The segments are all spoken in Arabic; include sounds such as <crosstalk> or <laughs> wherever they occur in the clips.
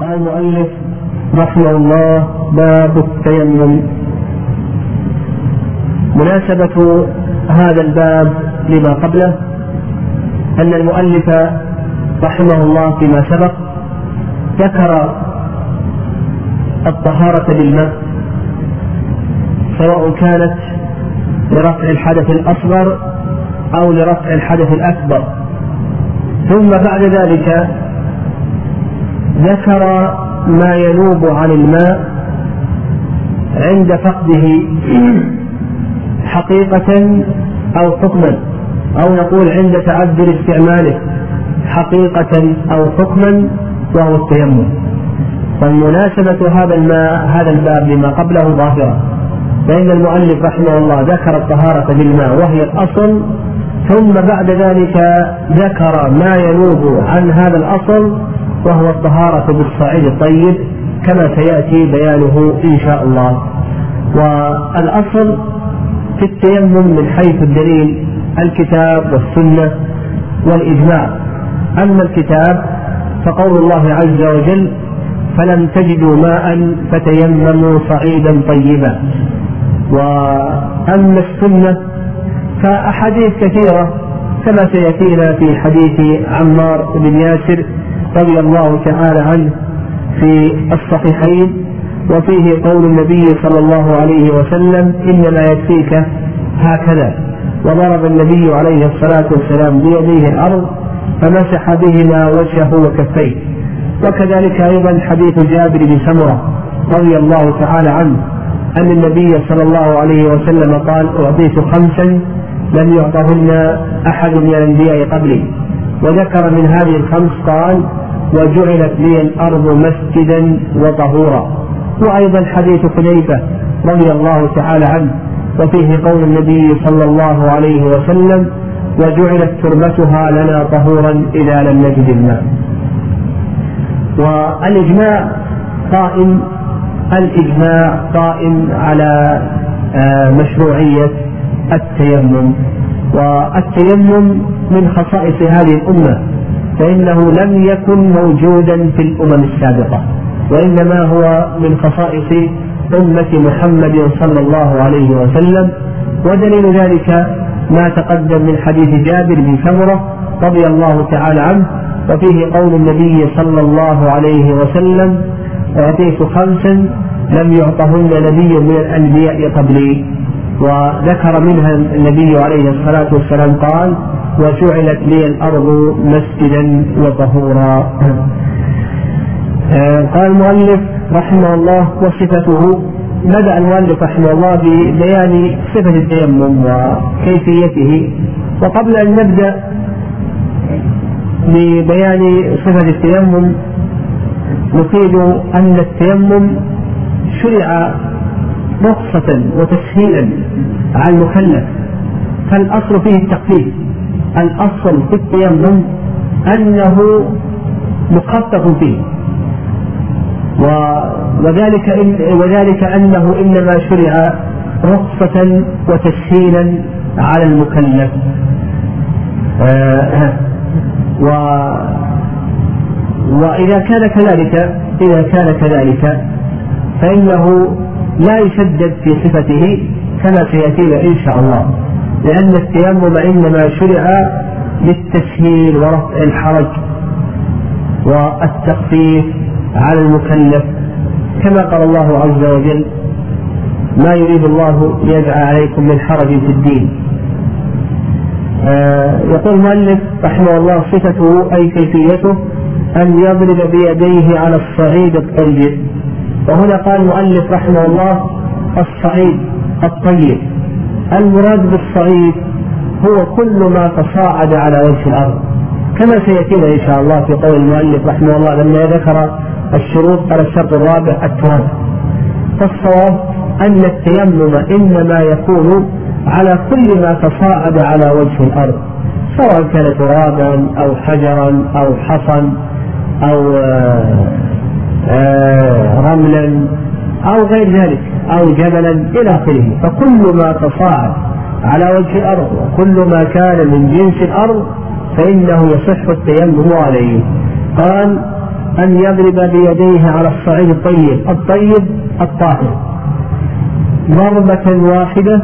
قال المؤلف رحمه الله باب التيمم. مناسبة هذا الباب لما قبله أن المؤلف رحمه الله فيما سبق ذكر الطهارة بالماء سواء كانت لرفع الحدث الأصغر أو لرفع الحدث الأكبر. ثم بعد ذلك ذكر ما ينوب عن الماء عند فقده <clears throat> حقيقة أو حكما أو نقول عند تعذر استعماله حقيقة أو حكما وهو التيمم. فالمناسبة هذا الماء هذا الباب لما قبله ظاهرة. فإن المؤلف رحمه الله ذكر الطهارة بالماء وهي الأصل ثم بعد ذلك ذكر ما ينوب عن هذا الأصل وهو الطهارة بالصعيد الطيب كما سيأتي بيانه إن شاء الله. والأصل في التيمم من حيث الدليل الكتاب والسنة والإجماع. أما الكتاب فقول الله عز وجل فلم تجدوا ماء فتيمموا صعيدا طيبا. وأما السنة فأحاديث كثيرة كما سيأتينا في حديث عمار بن ياسر رضي الله تعالى عنه في الصحيحين وفيه قول النبي صلى الله عليه وسلم إنما يكفيك هكذا. وضرب النبي عليه الصلاة والسلام بيديه الأرض فمسح بهما وجهه وكفيه. وكذلك أيضا حديث جابر بن سمرة رضي الله تعالى عنه أن النبي صلى الله عليه وسلم قال أعطيت خمسا لم يعطهن أحد من الأنبياء قبلي. وذكر من هذه الخمس قال وجعلت لي الأرض مسجدا وطهورا. وأيضا حديث حذيفة رضي الله تعالى عنه وفيه قول النبي صلى الله عليه وسلم وجعلت تربتها لنا طهورا إذا لم نجد الماء. والإجماع قائم الإجماع قائم على آه، مشروعية التيمم. والتيمم من خصائص هذه الأمة. فإنه لم يكن موجودا في الأمم السابقة وإنما هو من خصائص أمة محمد صلى الله عليه وسلم. ودليل ذلك ما تقدم من حديث جابر بن سمرة رضي الله تعالى عنه وفيه قول النبي صلى الله عليه وسلم أعطيت خمسا لم يعطهن نبي من الأنبياء قبلي. وذكر منها النبي عليه الصلاة والسلام قال وجعلت لي الأرض مسجدا وطهورا. آه، قال المؤلف رحمه الله وصفته. بدأ المؤلف رحمه الله ببيان صفة التيمم وكيفيته. وقبل أن نبدأ ببيان صفة التيمم نفيد أن التيمم شرع رخصة وتسهيلا على المكلف فالأصل فيه التقليد الأصل في التيمم أنه مخفف فيه. وذلك إن وذلك أنه إنما شرع رخصة وتسهيلا على المكلف. آه و وإذا كان كذلك إذا كان كذلك فإنه لا يشدد في صفته كما سيأتينا إن شاء الله. لأن التيمم إنما شرع للتسهيل ورفع الحرج والتخفيف على المكلف. كما قال الله عز وجل ما يريد الله ليجعل عليكم من حرج في الدين. آه يقول المؤلف رحمه الله صفته أي كيفيته؟ أن يضرب بيديه على الصعيد الطيب. وهنا قال المؤلف رحمه الله الصعيد الطيب. المراد بالصعيد هو كل ما تصاعد على وجه الأرض. كما سيأتينا إن شاء الله في قول المؤلف رحمه الله لما ذكر الشروط قال الشرط الرابع التراب. فالصواب أن التيمم إنما يكون على كل ما تصاعد على وجه الأرض. سواء كان ترابا أو حجرا أو حصن أو آه، رملا أو غير ذلك أو جبلا إلى آخره. فكل ما تصاعد على وجه الأرض وكل ما كان من جنس الأرض فإنه يصح التيمم عليه. قال أن يضرب بيديه على الصعيد الطيب الطيب الطاهر. ضربة واحدة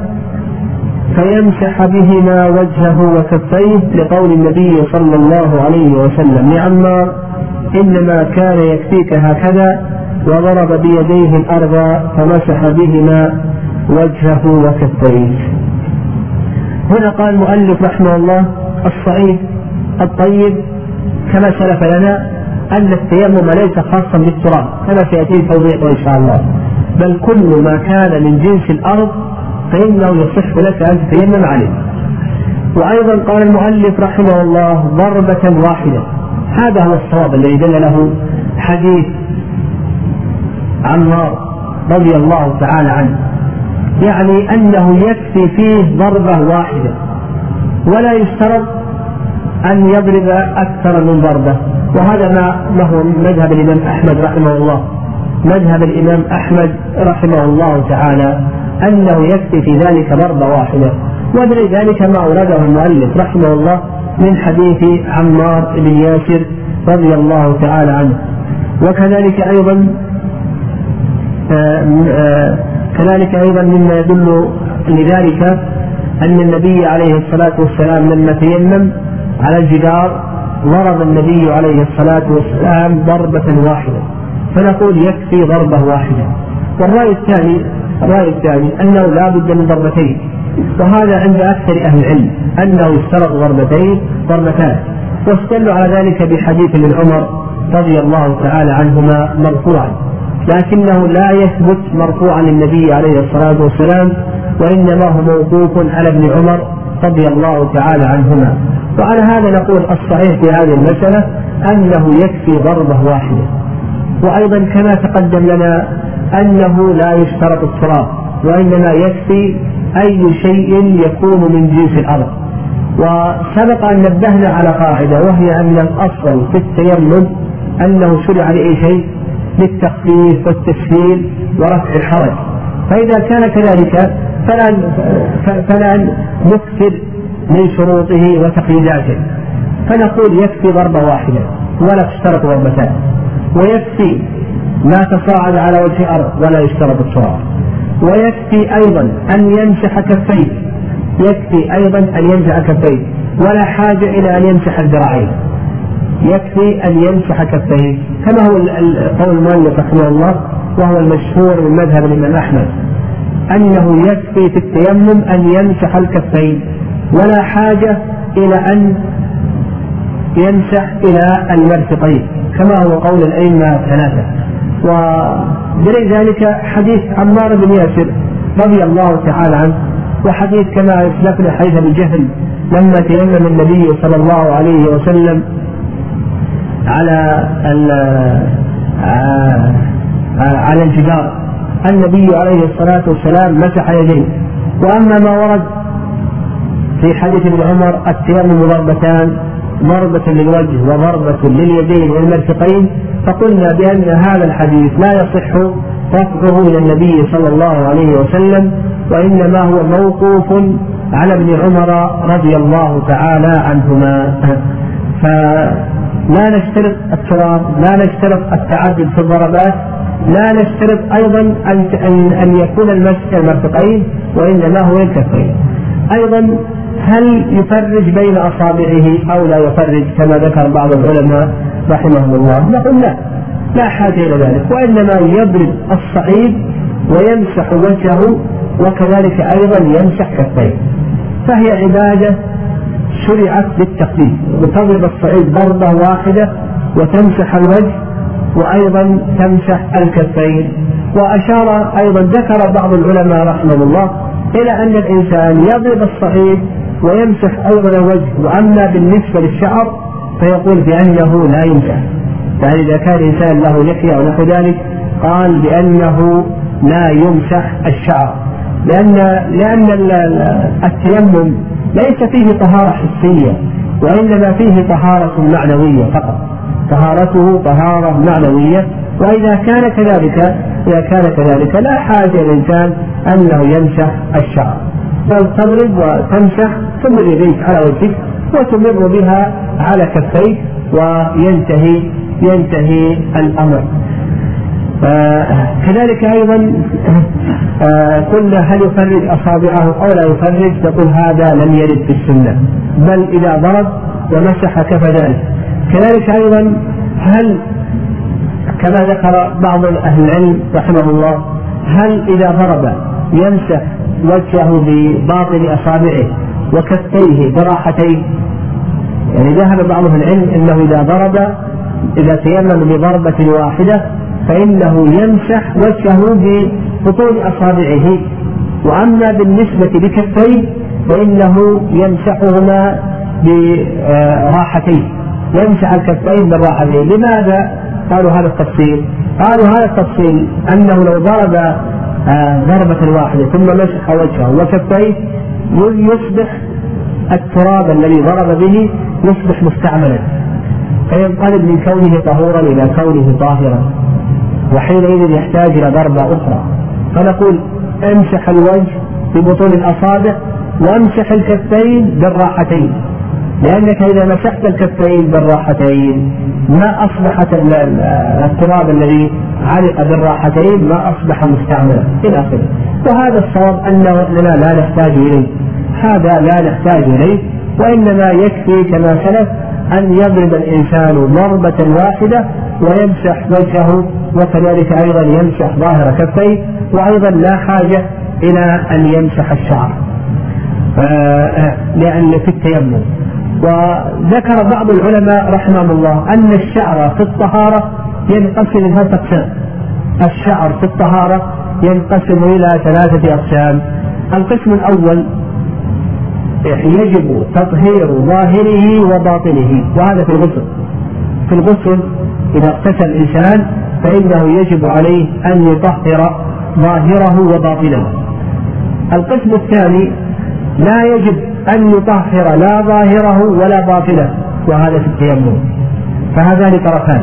فيمسح بهما وجهه وكفيه لقول النبي صلى الله عليه وسلم. لعمار إنما كان يكفيك هكذا وضرب بيديه الأرض فمسح بهما وجهه وكفيه. هنا قال المؤلف رحمه الله الصعيد الطيب كما سلف لنا أن التيمم ليس خاصا بالتراب كما سيأتي توضيحه إن شاء الله. بل كل ما كان من جنس الأرض فإنه يصح لك أن تتيمم عليه. وأيضا قال المؤلف رحمه الله ضربة واحدة. هذا هو الصواب الذي دل له حديث عمار رضي الله تعالى عنه. يعني أنه يكفي فيه ضربة واحدة ولا يشترط أن يضرب أكثر من ضربة. وهذا ما له مذهب الإمام أحمد رحمه الله. مذهب الإمام أحمد رحمه الله تعالى أنه يكفي في ذلك ضربة واحدة. ولذلك ما أورده المؤلف رحمه الله من حديث عمار بن ياسر رضي الله تعالى عنه. وكذلك أيضا آه، آه، كذلك أيضا مما يدل لذلك أن النبي عليه الصلاة والسلام لما تيمم على الجدار ضرب النبي عليه الصلاة والسلام ضربة واحدة. فنقول يكفي ضربة واحدة. والرأي الثاني الرأي الثاني أنه لا بد من ضربتين. وهذا عند أكثر أهل العلم أنه يشترط ضربتين ضربتان. واستدلوا على ذلك بحديث ابن عمر رضي الله تعالى عنهما مرفوعا. لكنه لا يثبت مرفوعا للنبي عليه الصلاة والسلام وإنما هو موقوف على ابن عمر رضي الله تعالى عنهما. وعلى هذا نقول الصحيح في هذه المسألة أنه يكفي ضربة واحدة. وأيضا كما تقدم لنا أنه لا يشترط التراب وإنما يكفي أي شيء يكون من جنس الأرض. وسبق أن نبهنا على قاعدة وهي أن الأصل في التيمم أنه شرع لأي شيء للتخفيف والتسهيل ورفع الحرج. فإذا كان كذلك فلا فلا نكثر من شروطه وتقييداته. فنقول يكفي ضربة واحدة ولا تشترط ضربتان. ويكفي ما تصاعد على وجه الأرض ولا يشترط التراب. ويكفي أيضا أن يمسح كفيه. يكفي أيضا أن يمسح كفيه. ولا حاجة إلى أن يمسح الذراعين. يكفي أن يمسح كفيه. كما هو قول المؤلف رحمه الله وهو المشهور من مذهب الإمام أحمد أنه يكفي في التيمم أن يمسح الكفين. ولا حاجة إلى أن يمسح إلى المرفقين كما هو قول الأئمة الثلاثة. ودليل ذلك حديث عمار بن ياسر رضي الله تعالى عنه وحديث كما اسلفنا حديث أبي جهل لما تيمم النبي صلى الله عليه وسلم على آه، على الجدار. النبي عليه الصلاة والسلام مسح يديه. وأما ما ورد في حديث ابن عمر التيمم ضربتان. ضربة للوجه وضربة لليدين والمرفقين فقلنا بأن هذا الحديث لا يصح رفعه إلى النبي صلى الله عليه وسلم وإنما هو موقوف على ابن عمر رضي الله تعالى عنهما. فلا نشترط التراب لا نشترط التعدد في الضربات لا نشترط أيضا أن أن يكون المسح المرفقين وإنما هو الكفين. أيضا هل يفرج بين أصابعه أو لا يفرج كما ذكر بعض العلماء رحمهم الله؟ نقول لا. لا حاجة إلى ذلك وإنما يضرب الصعيد ويمسح وجهه وكذلك أيضا يمسح كفيه. فهي عبادة شرعت للتقليد وتضرب الصعيد ضربة واحدة وتمسح الوجه وأيضا تمسح الكفين. وأشار أيضا ذكر بعض العلماء رحمه الله إلى أن الإنسان يضرب الصعيد ويمسح أيضا الوجه وأما بالنسبة للشعر فيقول بأنه لا يمسح يعني إذا كان الإنسان له لحية أو نحو ذلك قال بأنه لا يمسح الشعر. لأن لأن التيمم ليس فيه طهارة حسية وإنما فيه طهارة معنوية فقط. طهارته طهارة معنوية وإذا كان كذلك إذا كان كذلك لا حاجة للإنسان أنه يمسح الشعر. بل تضرب وتمسح ثم يديك على وجهك وتمر بها على كفيه وينتهي ينتهي الأمر. آه كذلك أيضا آه قلنا هل يفرج أصابعه أو لا يفرج؟ تقول هذا لم يرد في السنة. بل إذا ضرب ومسح كفى ذلك. كذلك أيضا هل كما ذكر بعض أهل العلم رحمه الله هل إذا ضرب يمسح وجهه بباطن أصابعه وكفيه براحتين؟ يعني ذهب بعض أهل العلم أنه إذا ضرب إذا تيمم بضربة واحدة فإنه يمسح وجهه ببطون أصابعه. وأما بالنسبة لكفيه فإنه يمسحهما براحتين. يمسح الكفين بالراحتين لماذا؟ قالوا هذا التفصيل. قالوا هذا التفصيل أنه لو ضرب آه، ضربة واحدة ثم مسح وجهه وكفيه يصبح التراب الذي ضرب به يصبح مستعملا. فينقلب من كونه طهورا إلى كونه طاهرا. وحينئذ يحتاج إلى ضربة أخرى. فنقول امسح الوجه ببطون الأصابع وامسح الكفين بالراحتين. لأنك إذا مسحت الكفين بالراحتين ما أصبحت التراب الذي علق بالراحتين ما أصبح مستعملا. إلى آخره. وهذا الصواب أننا لا نحتاج إليه. هذا لا نحتاج إليه وإنما يكفي كما سلف أن يضرب الإنسان ضربة واحدة ويمسح وجهه وكذلك أيضا يمسح ظاهر كفيه وأيضا لا حاجة إلى أن يمسح الشعر. لأن في التيمم. وذكر بعض العلماء رحمهم الله أن الشعر في الطهارة ينقسم إلى ثلاثة أقسام. الشعر في الطهارة ينقسم إلى ثلاثة أقسام. القسم الأول يجب تطهير ظاهره وباطنه وهذا في الغسل. في الغسل إذا اغتسل الإنسان فإنه يجب عليه أن يطهر ظاهره وباطنه. القسم الثاني لا يجب أن يطهر لا ظاهره ولا باطنه وهذا في التيمم. فهذان طرفان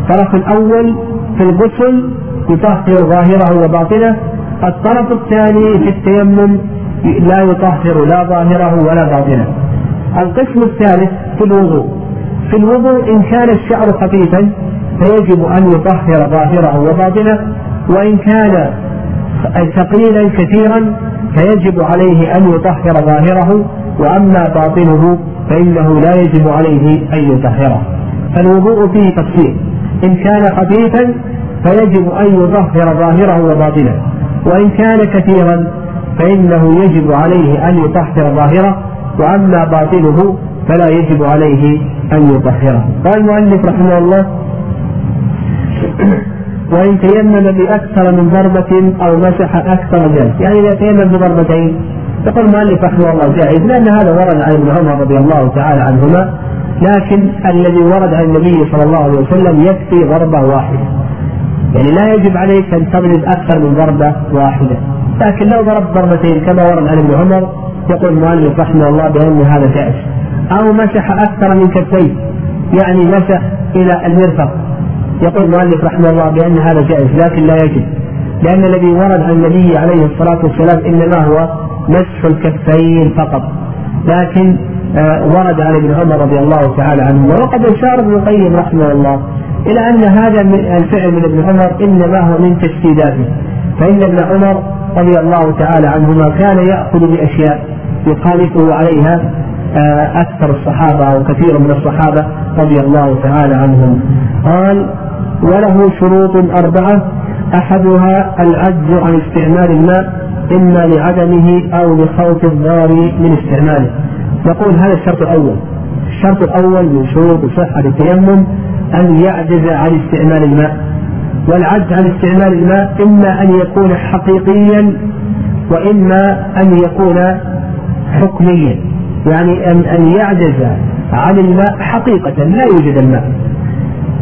الطرف الأول في الغسل يطهر ظاهره وباطنه. الطرف الثاني في التيمم لا يطهر لا ظاهره ولا باطنه. القسم الثالث في الوضوء. في الوضوء إن كان الشعر خفيفا فيجب أن يطهر ظاهره وباطنه وإن كان ثقيلا كثيرا فيجب عليه أن يطهر ظاهره وأما باطنه فإنه لا يجب عليه أن يطهره. فالوضوء فيه تفصيل. إن كان خفيفا فيجب أن يطهر ظاهره وباطنه. وإن كان كثيرا فإنه يجب عليه أن يطهر ظاهره وأما باطنه فلا يجب عليه أن يطهره. قال المؤلف رحمه الله وإن تيمم بأكثر من ضربة أو مسح أكثر جائز يعني إذا تيمم بضربتين يقول المؤلف رحمه الله جائز لأن هذا ورد عن ابن عمر رضي الله تعالى عنهما لكن الذي ورد عن النبي صلى الله عليه وسلم يكفي ضربة واحدة. يعني لا يجب عليك أن تضرب أكثر من ضربة واحدة. لكن لو ضربت ضربتين كما ورد عن ابن عمر يقول المؤلف رحمه الله بأن هذا جائز. أو مسح أكثر من كفيه يعني مسح إلى المرفق. يقول المؤلف رحمه الله بأن هذا جائز لكن لا يجب. لأن الذي ورد عن النبي عليه الصلاة والسلام إنما هو مسح الكفين فقط. لكن آه، ورد عن ابن عمر رضي الله تعالى عنه. وقد أشار ابن القيم رحمه الله إلى أن هذا الفعل من ابن عمر إنما هو من تشديداته. فإن ابن عمر رضي الله تعالى عنهما كان يأخذ بأشياء يخالفه عليها آه، أكثر الصحابة أو كثير من الصحابة رضي الله تعالى عنهم. قال وله شروط أربعة. أحدها العجز عن استعمال الماء إما لعدمه أو لخوف الضار من استعماله. يقول هذا الشرط الأول. الشرط الأول من شروط صحة التيمم أن يعجز عن استعمال الماء. والعجز عن استعمال الماء إما أن يكون حقيقيا وإما أن يكون حكميا. يعني أن أن يعجز عن الماء حقيقة لا يوجد الماء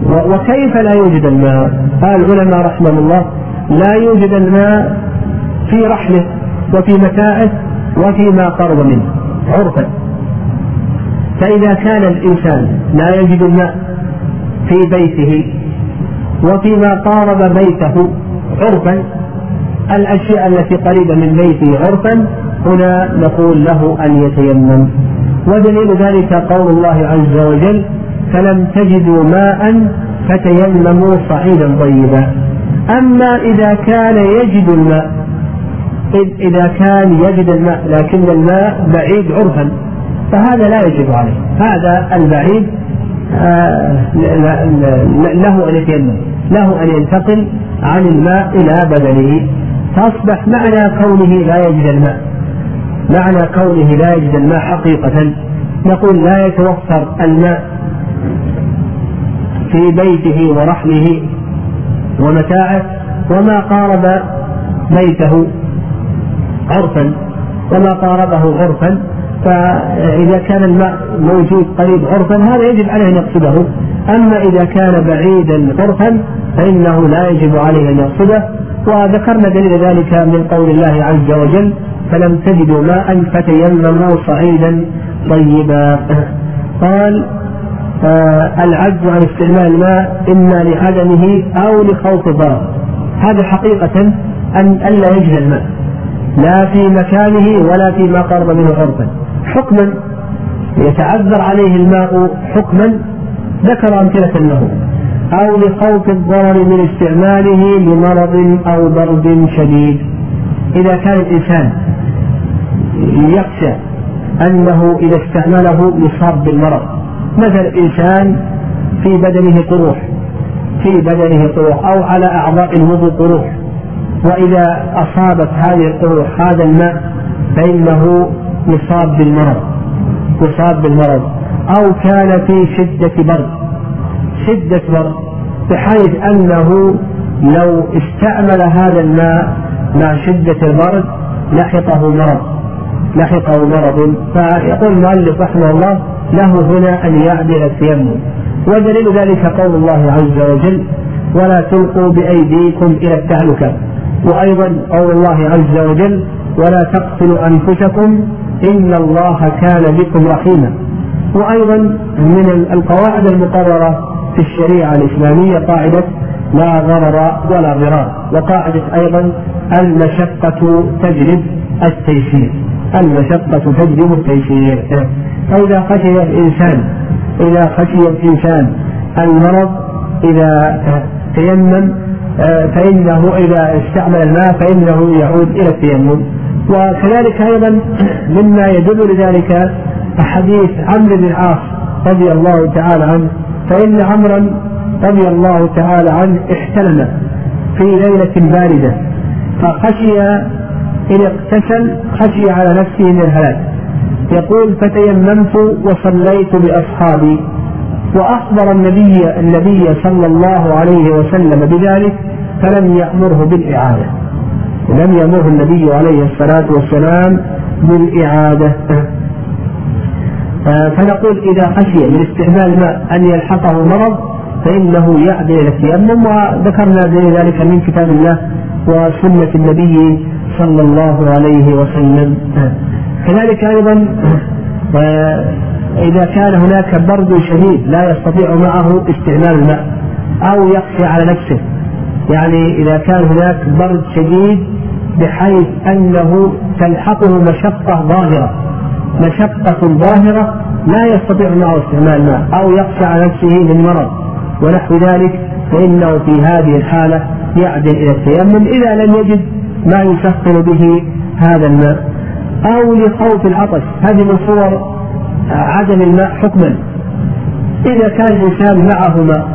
وكيف لا يوجد الماء؟ قال العلماء رحمهم الله لا يوجد الماء في رحله وفي متاعه وفيما قرب منه عرفا فإذا كان الإنسان لا يجد الماء في بيته وفيما قارب بيته عرفا الأشياء التي قريبة من بيته عرفا هنا نقول له أن يتيمم. ودليل ذلك قول الله عز وجل فلم تجدوا ماء فتيمموا صعيدا طيبا. أما إذا كان يجد الماء إذا كان يجد الماء لكن الماء بعيد عرفا فهذا لا يجب عليه. هذا البعيد آه، له أن يتيمم له أن ينتقل عن الماء إلى بدنه. فأصبح معنى كونه لا يجد الماء. معنى كونه لا يجد الماء حقيقة. نقول لا يتوفر الماء في بيته ورحله ومتاعه وما قارب بيته عرفا وما قاربه عرفا فإذا كان الماء موجود قريب عرفا هذا يجب عليه أن يقصده. أما إذا كان بعيدا عرفا فإنه لا يجب عليه أن يقصده. وذكرنا دليل ذلك من قول الله عز وجل فلم تجدوا ماء فتيمموا صعيدا طيبا. <laughs> قال آه العجز عن استعمال الماء إما لعدمه أو لخوف الضرر هذا حقيقة أن ألا يجد الماء لا في مكانه ولا فيما قرب منه عرفا حكما يتعذر عليه الماء حكما ذكر أمثلة له. أو لخوف الضرر من استعماله لمرض أو برد شديد. إذا كان الإنسان يخشى أنه إذا استعمله يصاب بالمرض مثل إنسان في بدنه قروح في بدنه قروح أو على أعضاء الوضوء قروح. وإذا أصابت هذه القروح هذا الماء فإنه يصاب بالمرض يصاب بالمرض. أو كان في شدة برد. شدة برد بحيث أنه لو استعمل هذا الماء مع شدة البرد لحقه مرض لحقه مرض. فيقول المؤلف رحمه الله له هنا أن يعدل التيمم. ودليل ذلك قول الله عز وجل ولا تلقوا بأيديكم إلى التهلكة. وأيضا قول الله عز وجل ولا تقتلوا أنفسكم إن الله كان بكم رحيما. وأيضا من القواعد المقررة في الشريعة الإسلامية قاعدة لا ضرر ولا ضرار وقاعدة أيضا المشقة تجلب التيسير المشقة تجلب التيسير. فإذا خشي الإنسان إذا خشي الإنسان المرض إذا تيمم فإنه إذا استعمل الماء فإنه يعود إلى التيمم. وكذلك أيضا مما يدل لذلك حديث عمرو بن العاص رضي الله تعالى عنه فإن عمرا رضي الله تعالى عنه احتلم في ليلة باردة فخشي إن اغتسل خشي على نفسه من الهلاك. يقول فتيممت وصليت بأصحابي وأخبر النبي النبي صلى الله عليه وسلم بذلك فلم يأمره بالإعادة. لم يأمره النبي عليه الصلاة والسلام بالإعادة. فنقول إذا خشي من استعمال الماء أن يلحقه مرض فإنه يعدل إلى التيمم وذكرنا ذلك من كتاب الله وسنة النبي صلى الله عليه وسلم. آه، كذلك أيضا آه، إذا كان هناك برد شديد لا يستطيع معه استعمال الماء أو يخشى على نفسه. يعني إذا كان هناك برد شديد بحيث أنه تلحقه مشقة ظاهرة. مشقة ظاهرة لا يستطيع معه استعمال الماء أو يخشى على نفسه من مرض ونحو ذلك فإنه في هذه الحالة يعدل إلى التيمم إذا لم يجد ما يسخن به هذا الماء. أو لخوف العطش هذه من صور عدم الماء حكما. إذا كان الإنسان معه ماء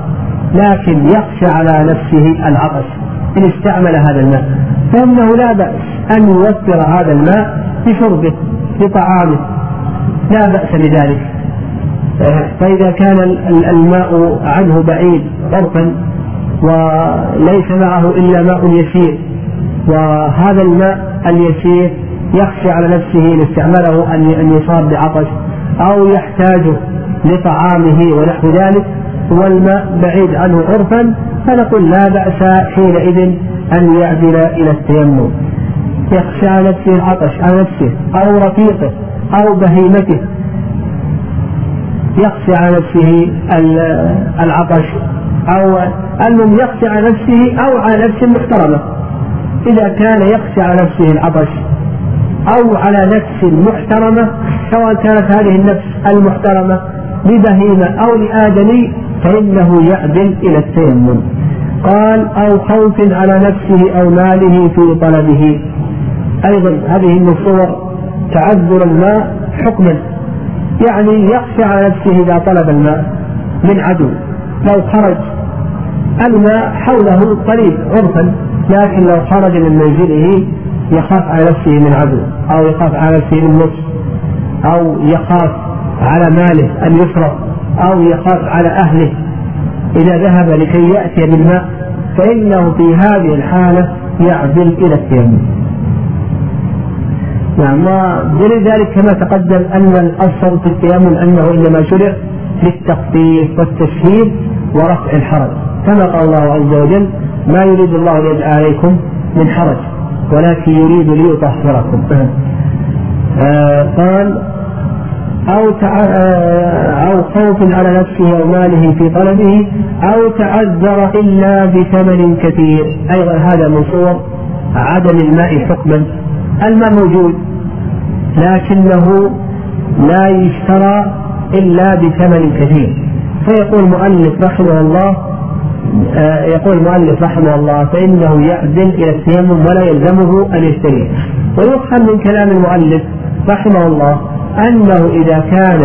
لكن يخشى على نفسه العطش إن استعمل هذا الماء فإنه لا بأس أن يوفر هذا الماء بشربه. بطعامه لا بأس بذلك. فإذا كان الماء عنه بعيد عرفا وليس معه إلا ماء يسير وهذا الماء اليسير يخشى على نفسه إن استعمله أن يصاب بعطش أو يحتاج لطعامه ونحو ذلك والماء بعيد عنه عرفا فنقول لا بأس حينئذ أن يعدل إلى التيمم. يخشى نفسه العطش على نفسه أو رفيقه أو بهيمته. يخشى على نفسه العطش أو المهم يخشى على نفسه أو على نفس محترمة. إذا كان يخشى على نفسه العطش أو على نفس محترمة سواء كانت هذه النفس المحترمة لبهيمة أو لآدمي فإنه يعدل إلى التيمم. قال أو خوف على نفسه أو ماله في طلبه. أيضا هذه من صور تعذر الماء حكما يعني يخشى على نفسه إذا طلب الماء من عدو لو خرج الماء حوله قريب عرفا لكن لو خرج من منزله يخاف على نفسه من عدو أو يخاف على نفسه من نصف أو يخاف على ماله أن يسرق أو يخاف على أهله إذا ذهب لكي يأتي بالماء فإنه في هذه الحالة يعدل إلى التيمم. نعم. ودليل ذلك كما تقدم أن الأصل في التيمم أنه إنما شرع للتخفيف والتسهيل ورفع الحرج. كما قال الله عز وجل ما يريد الله ليجعل عليكم من حرج ولكن يريد ليطهركم. آه قال أو آه، أو خوف على نفسه أو ماله في طلبه أو تعذر إلا بثمن كثير. أيضا هذا من صور عدم الماء حكما. الماء موجود. لكنه لا يشترى إلا بثمن كثير. فيقول المؤلف رحمه الله آه، يقول المؤلف رحمه الله فإنه يعدل إلى التيمم ولا يلزمه أن يشتريه. ويفهم من كلام المؤلف رحمه الله أنه إذا كان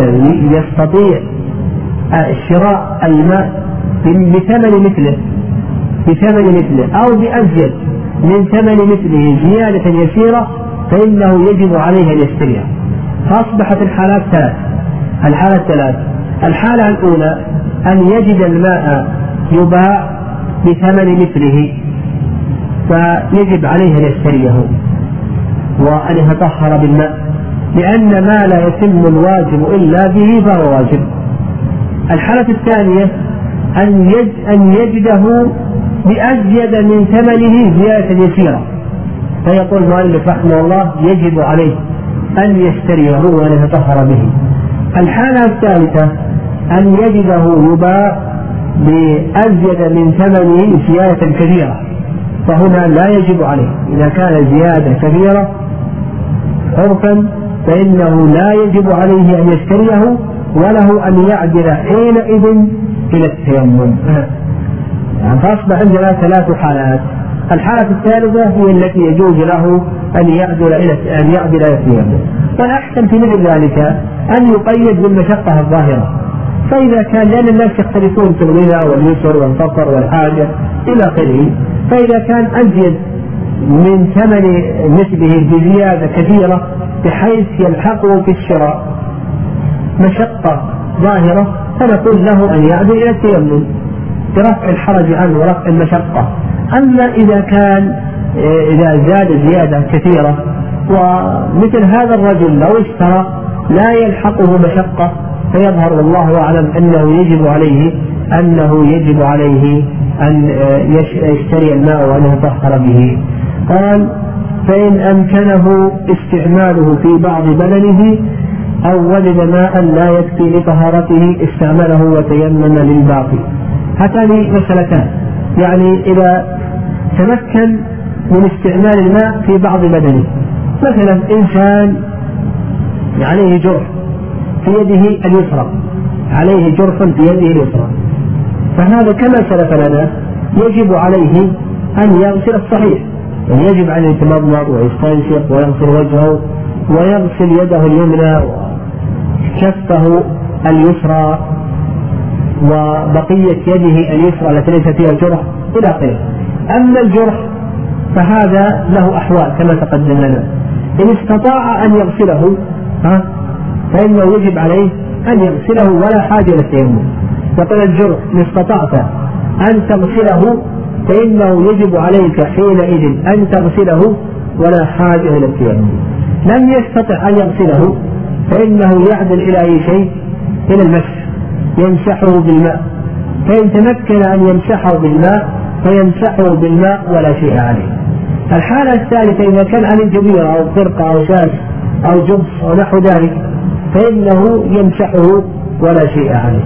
يستطيع آه، شراء الماء بثمن مثله بثمن مثله أو بأزيد من ثمن مثله زيادة يسيرة فإنه يجب عليه أن يشتريها فأصبحت الحالات ثلاث. الحالة ثلاث الحالة الأولى أن يجد الماء يباع بثمن مثله فيجب عليه أن يشتريه وأن يتطهر بالماء لأن ما لا يتم الواجب إلا به فهو واجب. الحالة الثانية أن أن يجده بأزيد من ثمنه زيادة يسيرة. فيقول المؤلف رحمه الله يجب عليه أن يشتريه وأن يتطهر به. الحالة الثالثة أن يجده يباع بأزيد من ثمنه زيادة كبيرة فهنا لا يجب عليه. إذا كان زيادة كبيرة عرفا فإنه لا يجب عليه أن يشتريه وله أن يعدل حينئذ إلى التيمم. يعني فأصبح عندنا ثلاث حالات. الحالة الثالثة هي التي يجوز له أن يعدل إلى أن يعدل إلى والأحسن في مثل ذلك أن يقيد بالمشقة الظاهرة. فإذا كان لأن الناس يختلفون في الغنى واليسر والفقر والحاجة إلى آخره. فإذا كان أزيد من ثمن مثله بزيادة كثيرة بحيث يلحقه في الشراء مشقة ظاهرة فنقول له أن يعدل إلى التيمم برفع الحرج عنه ورفع المشقة. أما إذا كان إذا زاد زيادة كثيرة ومثل هذا الرجل لو اشترى لا يلحقه مشقة فيظهر والله أعلم أنه يجب عليه أنه يجب عليه أن يشتري الماء وأن يطهر به. قال فإن أمكنه استعماله في بعض بدنه أو وجد ماء لا يكفي لطهارته استعمله وتيمم للباقي. هاتان مسألتان. يعني إذا تمكن من استعمال الماء في بعض بدنه. مثلا إنسان عليه جرح في يده اليسرى عليه جرح في يده اليسرى فهذا كما سلف لنا يجب عليه أن يغسل الصحيح. يعني يجب عليه يتمضمض ويستنشق ويغسل وجهه ويغسل يده اليمنى وكفه اليسرى. وبقية يده اليسرى التي ليس فيها جرح إلى آخره. أما الجرح فهذا له أحوال كما تقدم لنا. إن استطاع أن يغسله ها فإنه يجب عليه أن يغسله ولا حاجة إلى التيمم. وقال الجرح إن استطعت أن تغسله فإنه يجب عليك حينئذ أن تغسله ولا حاجة إلى التيمم. لم يستطع أن يغسله فإنه يعدل إلى أي شيء؟ إلى المسح يمسحه بالماء. فإن تمكن أن يمسحه بالماء فيمسحه بالماء ولا شيء عليه. الحالة الثالثة إذا كان عن جبيرة أو فرقة أو شاش أو جبس أو نحو ذلك فإنه يمسحه ولا شيء عليه.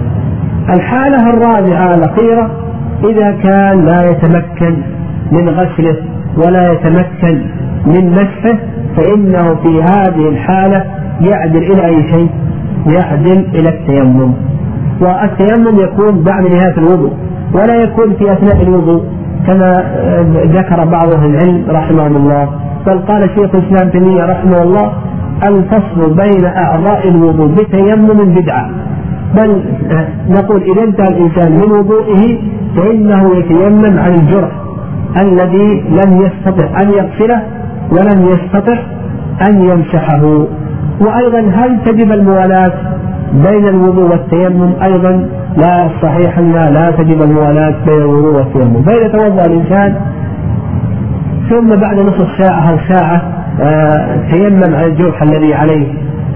الحالة الرابعة الأخيرة إذا كان لا يتمكن من غسله ولا يتمكن من مسحه فإنه في هذه الحالة يعدل إلى أي شيء؟ يعدل إلى التيمم. والتيمم يكون بعد نهاية الوضوء ولا يكون في أثناء الوضوء كما ذكر بعض أهل العلم رحمهم الله. بل قال شيخ الإسلام تيمية رحمه الله الفصل بين أعضاء الوضوء بتيمم بدعة. بل نقول إذا انتهى الإنسان من وضوئه فإنه يتيمم عن الجرح الذي لم يستطع أن يغسله ولم يستطع أن يمسحه. وأيضا هل تجب الموالاة؟ بين الوضوء والتيمم أيضا لا صحيح أنها لا تجب الموالاة بين الوضوء والتيمم. فإذا توضأ الإنسان ثم بعد نصف ساعة أو ساعة آه تيمم عن الجرح الذي عليه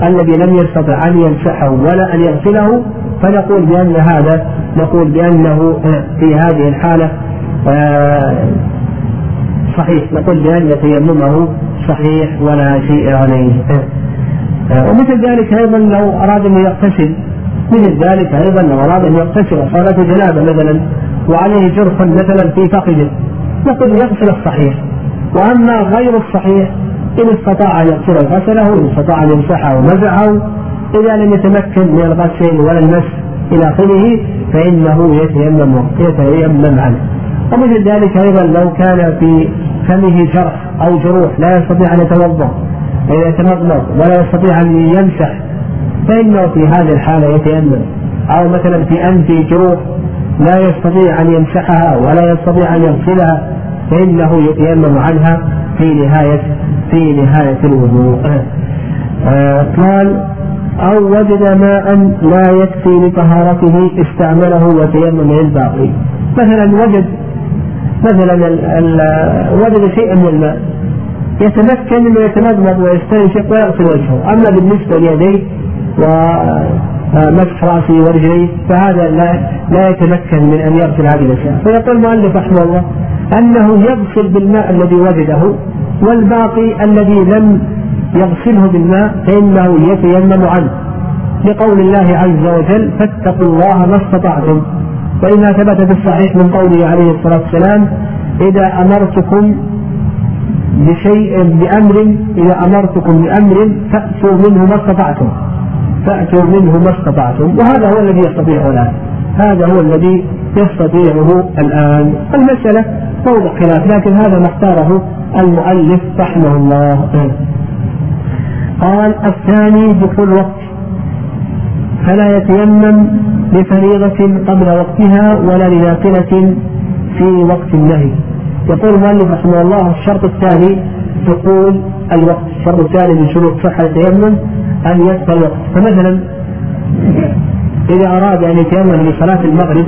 الذي لم يستطع أن يمسحه ولا أن يغسله فنقول بأن هذا نقول بأنه آه، في هذه الحالة آه صحيح. نقول بأن تيممه صحيح ولا شيء عليه. آه، ومثل ذلك أيضا لو أراد أن يغتسل مثل ذلك أيضا لو أراد أن يغتسل صلاة جنابة مثلا وعليه جرح مثلا في فخذه نقول يغسل الصحيح. وأما غير الصحيح إن استطاع أن يغسل غسله إن استطاع أن يمسحه ومسحه إذا لم يتمكن من الغسل ولا المسح إلى آخره فإنه يتيمم يتيمم عنه. ومثل ذلك أيضا لو كان في فمه جرح أو جروح لا يستطيع أن يتوضأ يتمضمض ولا يستطيع أن يمسح. فإنه في هذه الحالة يتيمم أو مثلا في أنفه جروح لا يستطيع أن يمسحها ولا يستطيع أن يغسلها فإنه يتيمم عنها في نهاية في نهاية الوضوء. آه قال أو وجد ماء لا يكفي لطهارته استعمله وتيمم للباقي. مثلا وجد مثلا وجد شيئا من الماء. يتمكن انه يتمضمض ويستنشق ويغسل وجهه، أما بالنسبة ليديه ومسح رأسه ورجليه فهذا لا لا يتمكن من أن يغسل هذه الأشياء، فيقول المؤلف رحمه الله أنه يغسل بالماء الذي وجده والباقي الذي لم يغسله بالماء فإنه يتيمم عنه. لقول الله عز وجل فاتقوا الله ما استطعتم. وإما ثبت في الصحيح من قوله عليه الصلاة والسلام إذا أمرتكم بشيء بأمر إذا أمرتكم بأمر فأتوا منه ما استطعتم. فأتوا منه ما استطعتم. وهذا هو الذي يستطيعه الآن. هذا هو الذي يستطيعه الآن. المسألة موضع خلاف لكن هذا ما اختاره المؤلف رحمه الله. قال الثاني دخول وقت فلا يتيمم لفريضة قبل وقتها ولا لنافلة في وقت النهي. يقول المؤلف رحمه الله الشرط الثاني دخول الوقت الشرط الثاني من شروط صحة التيمم أن يدخل الوقت. فمثلا إذا أراد أن يتيمم لصلاة المغرب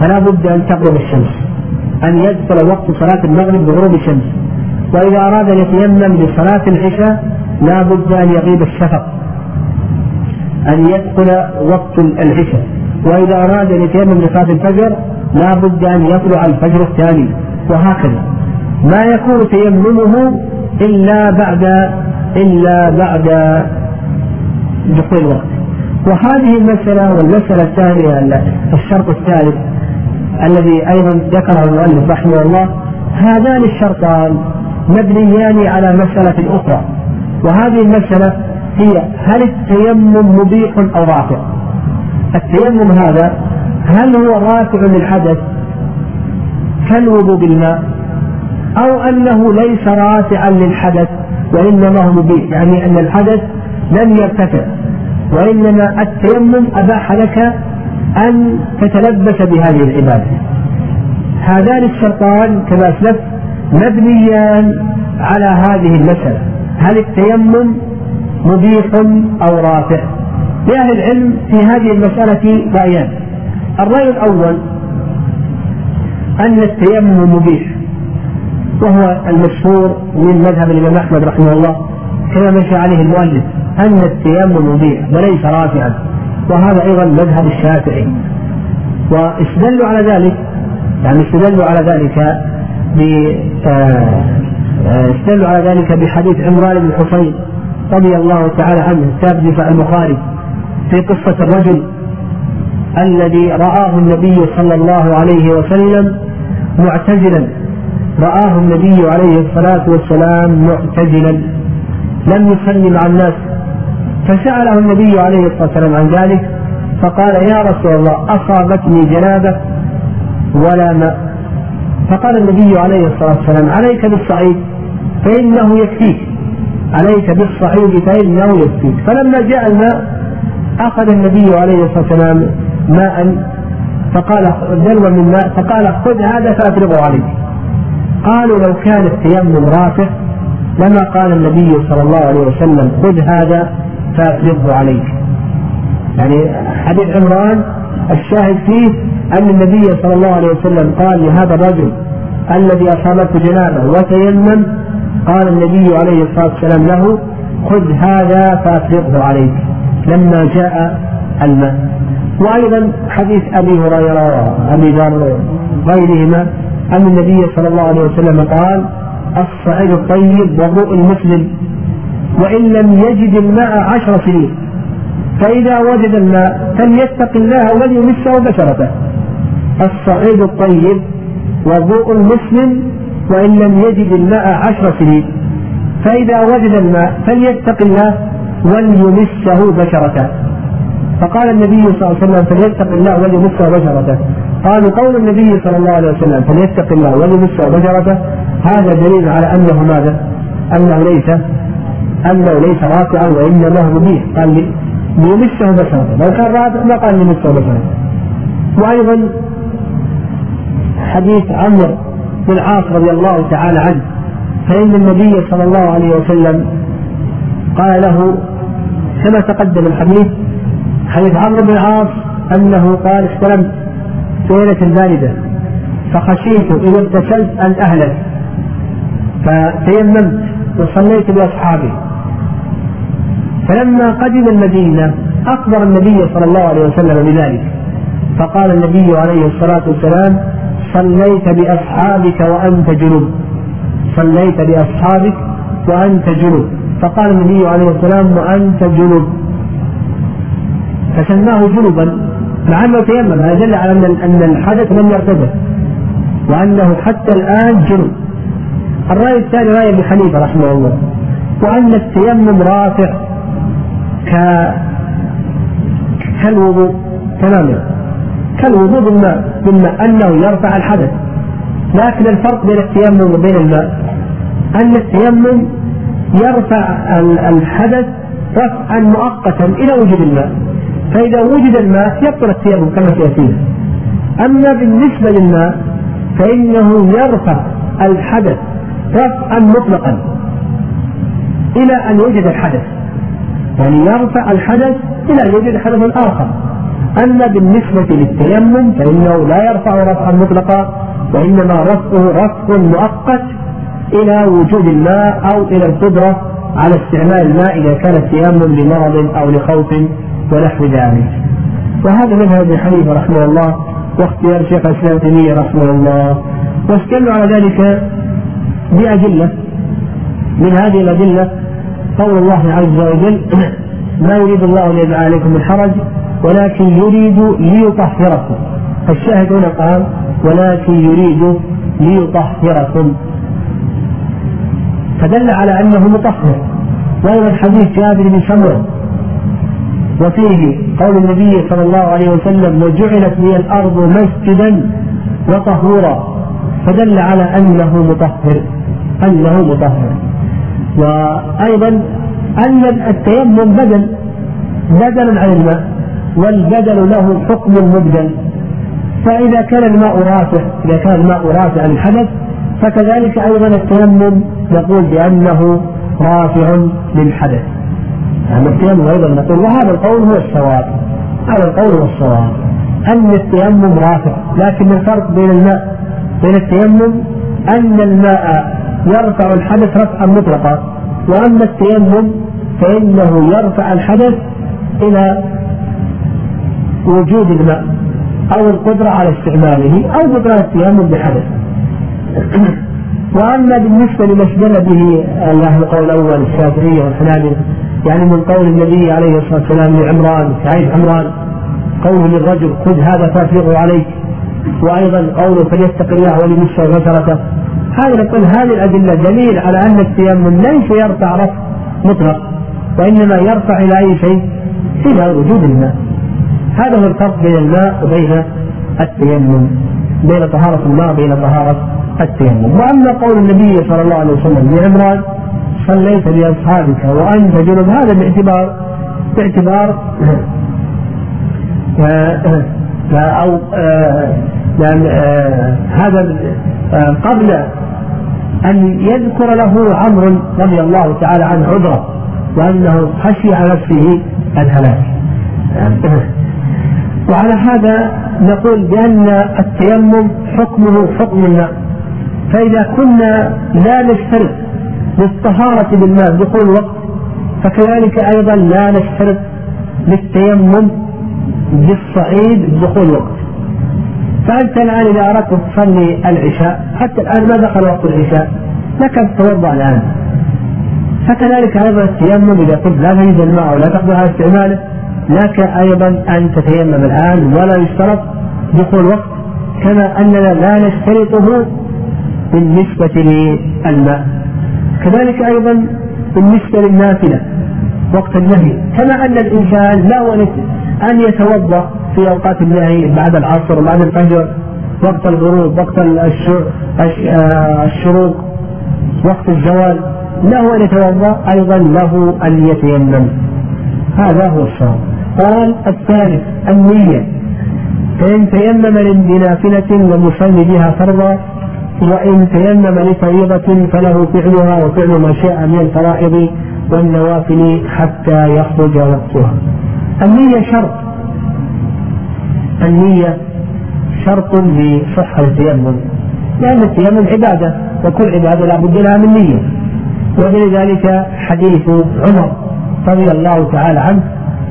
فلا بد أن تغرب الشمس أن يدخل وقت صلاة المغرب بغروب الشمس. وإذا أراد أن يتيمم لصلاة العشاء لا بد أن يغيب الشفق أن يدخل وقت العشاء. وإذا أراد أن يتيمم لصلاة الفجر لا بد أن يطلع الفجر الثاني وهكذا. ما يكون تيممه إلا بعد إلا بعد دخول الوقت. وهذه المسألة والمسألة الثانية الشرط الثالث الذي أيضا ذكره المؤلف رحمه الله هذان الشرطان مبنيان على مسألة أخرى. وهذه المسألة هي هل التيمم مبيح أو رافع التيمم هذا هل هو رافع للحدث؟ كالوضوء بالماء. أو أنه ليس رافعا للحدث وإنما هو مبيح يعني أن الحدث لم يرتفع. وإنما التيمم أباح لك أن تتلبس بهذه العبادة. هذان الشرطان كما أسلفت مبنيان على هذه المسألة. هل التيمم مبيح أو رافع؟ لأهل العلم في هذه المسألة رأيان. الرأي الأول أن التيمم مبيح وهو المشهور من مذهب الإمام أحمد رحمه الله كما مشى عليه المؤلف أن التيمم مبيح وليس رافعا وهذا أيضا مذهب الشافعي. واستدلوا على ذلك يعني استدلوا على ذلك ب آه، آه، استدلوا على ذلك بحديث عمران بن حصين رضي الله تعالى عنه في البخاري في قصة الرجل الذي رآه النبي صلى الله عليه وسلم معتزلا. رآه النبي عليه الصلاة والسلام معتزلا. لم يصلي مع الناس. فسأله النبي عليه الصلاة والسلام عن ذلك فقال يا رسول الله أصابتني جنابة ولا ماء. فقال النبي عليه الصلاة والسلام عليك بالصعيد فإنه يكفيك. عليك بالصعيد فإنه يكفيك. فلما جاء الماء أخذ النبي عليه الصلاة والسلام ماء فقال دلوا من ماء فقال خذ هذا فأفرغه عليك. قالوا لو كان التيمم رافع لما قال النبي صلى الله عليه وسلم خذ هذا فأفرغه عليك. يعني حديث عمران الشاهد فيه أن النبي صلى الله عليه وسلم قال لهذا الرجل الذي أصابته جنابة وتيمم قال النبي عليه الصلاة والسلام له خذ هذا فأفرغه عليك. لما جاء الماء. وأيضا حديث أبي هريرة وأبي ذر غيرهما أن النبي صلى الله عليه وسلم قال الصعيد الطيب وضوء المسلم وإن لم يجد الماء عشر سنين فإذا وجد الماء فليتق الله وليمسه بشرته الصعيد الطيب وضوء المسلم وإن لم يجد الماء عشر سنين فإذا وجد الماء فليتق الله وليمسه بشرته. فقال النبي صلى الله عليه وسلم فليتق الله وليمسه بشرته قالوا قول النبي صلى الله عليه وسلم فليتق الله وليمسه بشرته هذا دليل على أنه ماذا؟ أنه ليس أنه ليس راكعا وإنما هو مبيح. قال ليمسه بشرته لو كان راكع ما قال ليمسه بشرته وأيضا حديث عمرو بن العاص رضي الله تعالى عنه فإن النبي صلى الله عليه وسلم قال له كما تقدم الحديث؟ حديث عمرو بن العاص أنه قال استلمت ليلة باردة فخشيت إذا اغتسلت أن أهلك فتيممت وصليت بأصحابي. فلما قدم المدينة أخبر النبي صلى الله عليه وسلم بذلك فقال النبي عليه الصلاة والسلام صليت بأصحابك وأنت جنوب صليت بأصحابك وأنت جنوب. فقال النبي عليه السلام وأنت جنوب. فسماه جنبا مع أنه تيمم هذا يدل على أن الحدث لم يرتفع وأنه حتى الآن جنب. الرأي الثاني رأي أبي حنيفة رحمه الله وأن التيمم رافع ك كالوضوء تماما. كالوضوء بالماء بالماء أنه يرفع الحدث. لكن الفرق بين التيمم وبين الماء أن التيمم يرفع الحدث رفعا مؤقتا إلى وجود الماء. فإذا وجد الماء يبطل التيمم كما سيأتينا أما بالنسبة للماء فإنه يرفع الحدث رفعا مطلقا. إلى أن يوجد الحدث. يعني يرفع الحدث إلى أن يوجد حدث آخر. أما بالنسبة للتيمم فإنه لا يرفع رفعا مطلقا وإنما رفعه رفع مؤقت إلى وجود الماء أو إلى القدرة على استعمال الماء إذا كان التيمم لمرض أو لخوف. ونحو ذلك. وهذا مذهب ابن حنيفة رحمه الله واختيار شيخ الإسلام تيمية رحمه الله. واستدلوا على ذلك بأدلة من هذه الأدلة قول الله عز وجل ما يريد الله أن يجعل عليكم من حرج ولكن يريد ليطهركم. الشاهد هنا قال ولكن يريد ليطهركم. فدل على أنه مطهر. وأيضا حديث جابر بن سمرة وفيه قول النبي صلى الله عليه وسلم وجعلت لي الأرض مسجدا وطهورا. فدل على أنه مطهر أنه مطهر. وأيضا أن التيمم بدل بدل عن الماء والبدل له حكم مبدل. فإذا كان الماء رافع إذا كان الماء رافع الحدث فكذلك أيضا التيمم نقول بأنه رافع للحدث. التيمم أيضا نقول وهذا القول هو الصواب هذا القول هو الصواب أن التيمم رافع لكن الفرق بين الماء بين التيمم أن الماء يرفع الحدث رفعا مطلقا وأما التيمم فإنه يرفع الحدث إلى وجود الماء أو القدرة على استعماله أو بطلان التيمم بحدث. <coughs> وأما بالنسبة لما استدل به أهل القول الأول الشافعية والحنابلة يعني من قول النبي عليه الصلاة والسلام لعمران سعيد عمران قوله للرجل خذ هذا فافرغه عليك. وأيضا قوله فليتق الله وليمسه بشرته. هذا نقول هذه الأدلة دليل على أن التيمم ليس يرفع رفع مطلق وإنما يرفع إلى أي شيء؟ إلى وجود الماء. هذا هو الفرق بين الماء وبين التيمم بين طهارة الماء وبين طهارة التيمم. وأما قول النبي صلى الله عليه وسلم لعمران صليت لأصحابك وأنت جنب هذا باعتبار باعتبار أو يعني هذا قبل أن يذكر له عمرو رضي الله تعالى عنه عذره وأنه خشي على نفسه الهلاك. وعلى هذا نقول بأن التيمم حكمه حكم الماء فإذا كنا لا نشترط للطهارة بالماء دخول وقت فكذلك أيضا لا نشترط للتيمم بالصعيد دخول وقت فأنت الآن إذا أردت تصلي العشاء حتى الآن ما دخل وقت العشاء؟ لك أن تتوضأ الآن. فكذلك أيضا التيمم إذا قلت لا تجد الماء ولا تقدر على استعماله لك أيضا أن تتيمم الآن ولا يشترط دخول وقت كما أننا لا نشترطه بالنسبة للماء. كذلك أيضا بالنسبة للنافلة وقت النهي. كما أن الإنسان له أن يتوضأ في أوقات النهي بعد العصر بعد الفجر وقت الغروب وقت الشروق وقت الزوال. له أن يتوضأ أيضا له أن يتيمم. هذا هو الصواب قال الثالث النية. فإن تيمم لنافلة لم يصلي بها فرضا وإن تيمم لفريضة فله فعلها وفعل ما شاء من الفرائض والنوافل حتى يخرج وقتها. النية شرط. النية شرط لصحة التيمم. لأن التيمم عبادة وكل عبادة لا بد لها من نية. ولذلك حديث عمر رضي الله تعالى عنه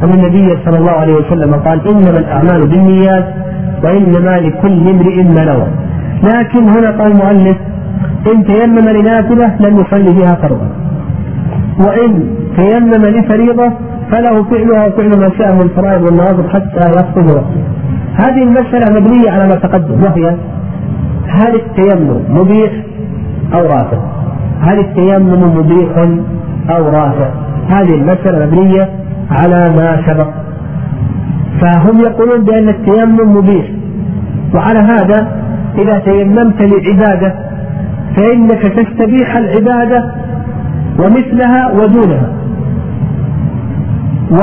أن النبي صلى الله عليه وسلم قال إنما الأعمال بالنيات وإنما لكل امرئ ما نوى. لكن هنا قال المؤلف إن تيمم لنافلة لم يصلي بها فرضا وإن تيمم لفريضة فله فعلها وفعل ما شاء من الفرائض والنوافل حتى يخرج وقته هذه المسألة مبنية على ما تقدم وهي هل التيمم مبيح أو رافع؟ هل التيمم مبيح أو رافع؟ هذه المسألة مبنية على ما سبق فهم يقولون بأن التيمم مبيح وعلى هذا إذا تيممت لعبادة فإنك تستبيح العبادة ومثلها ودونها. و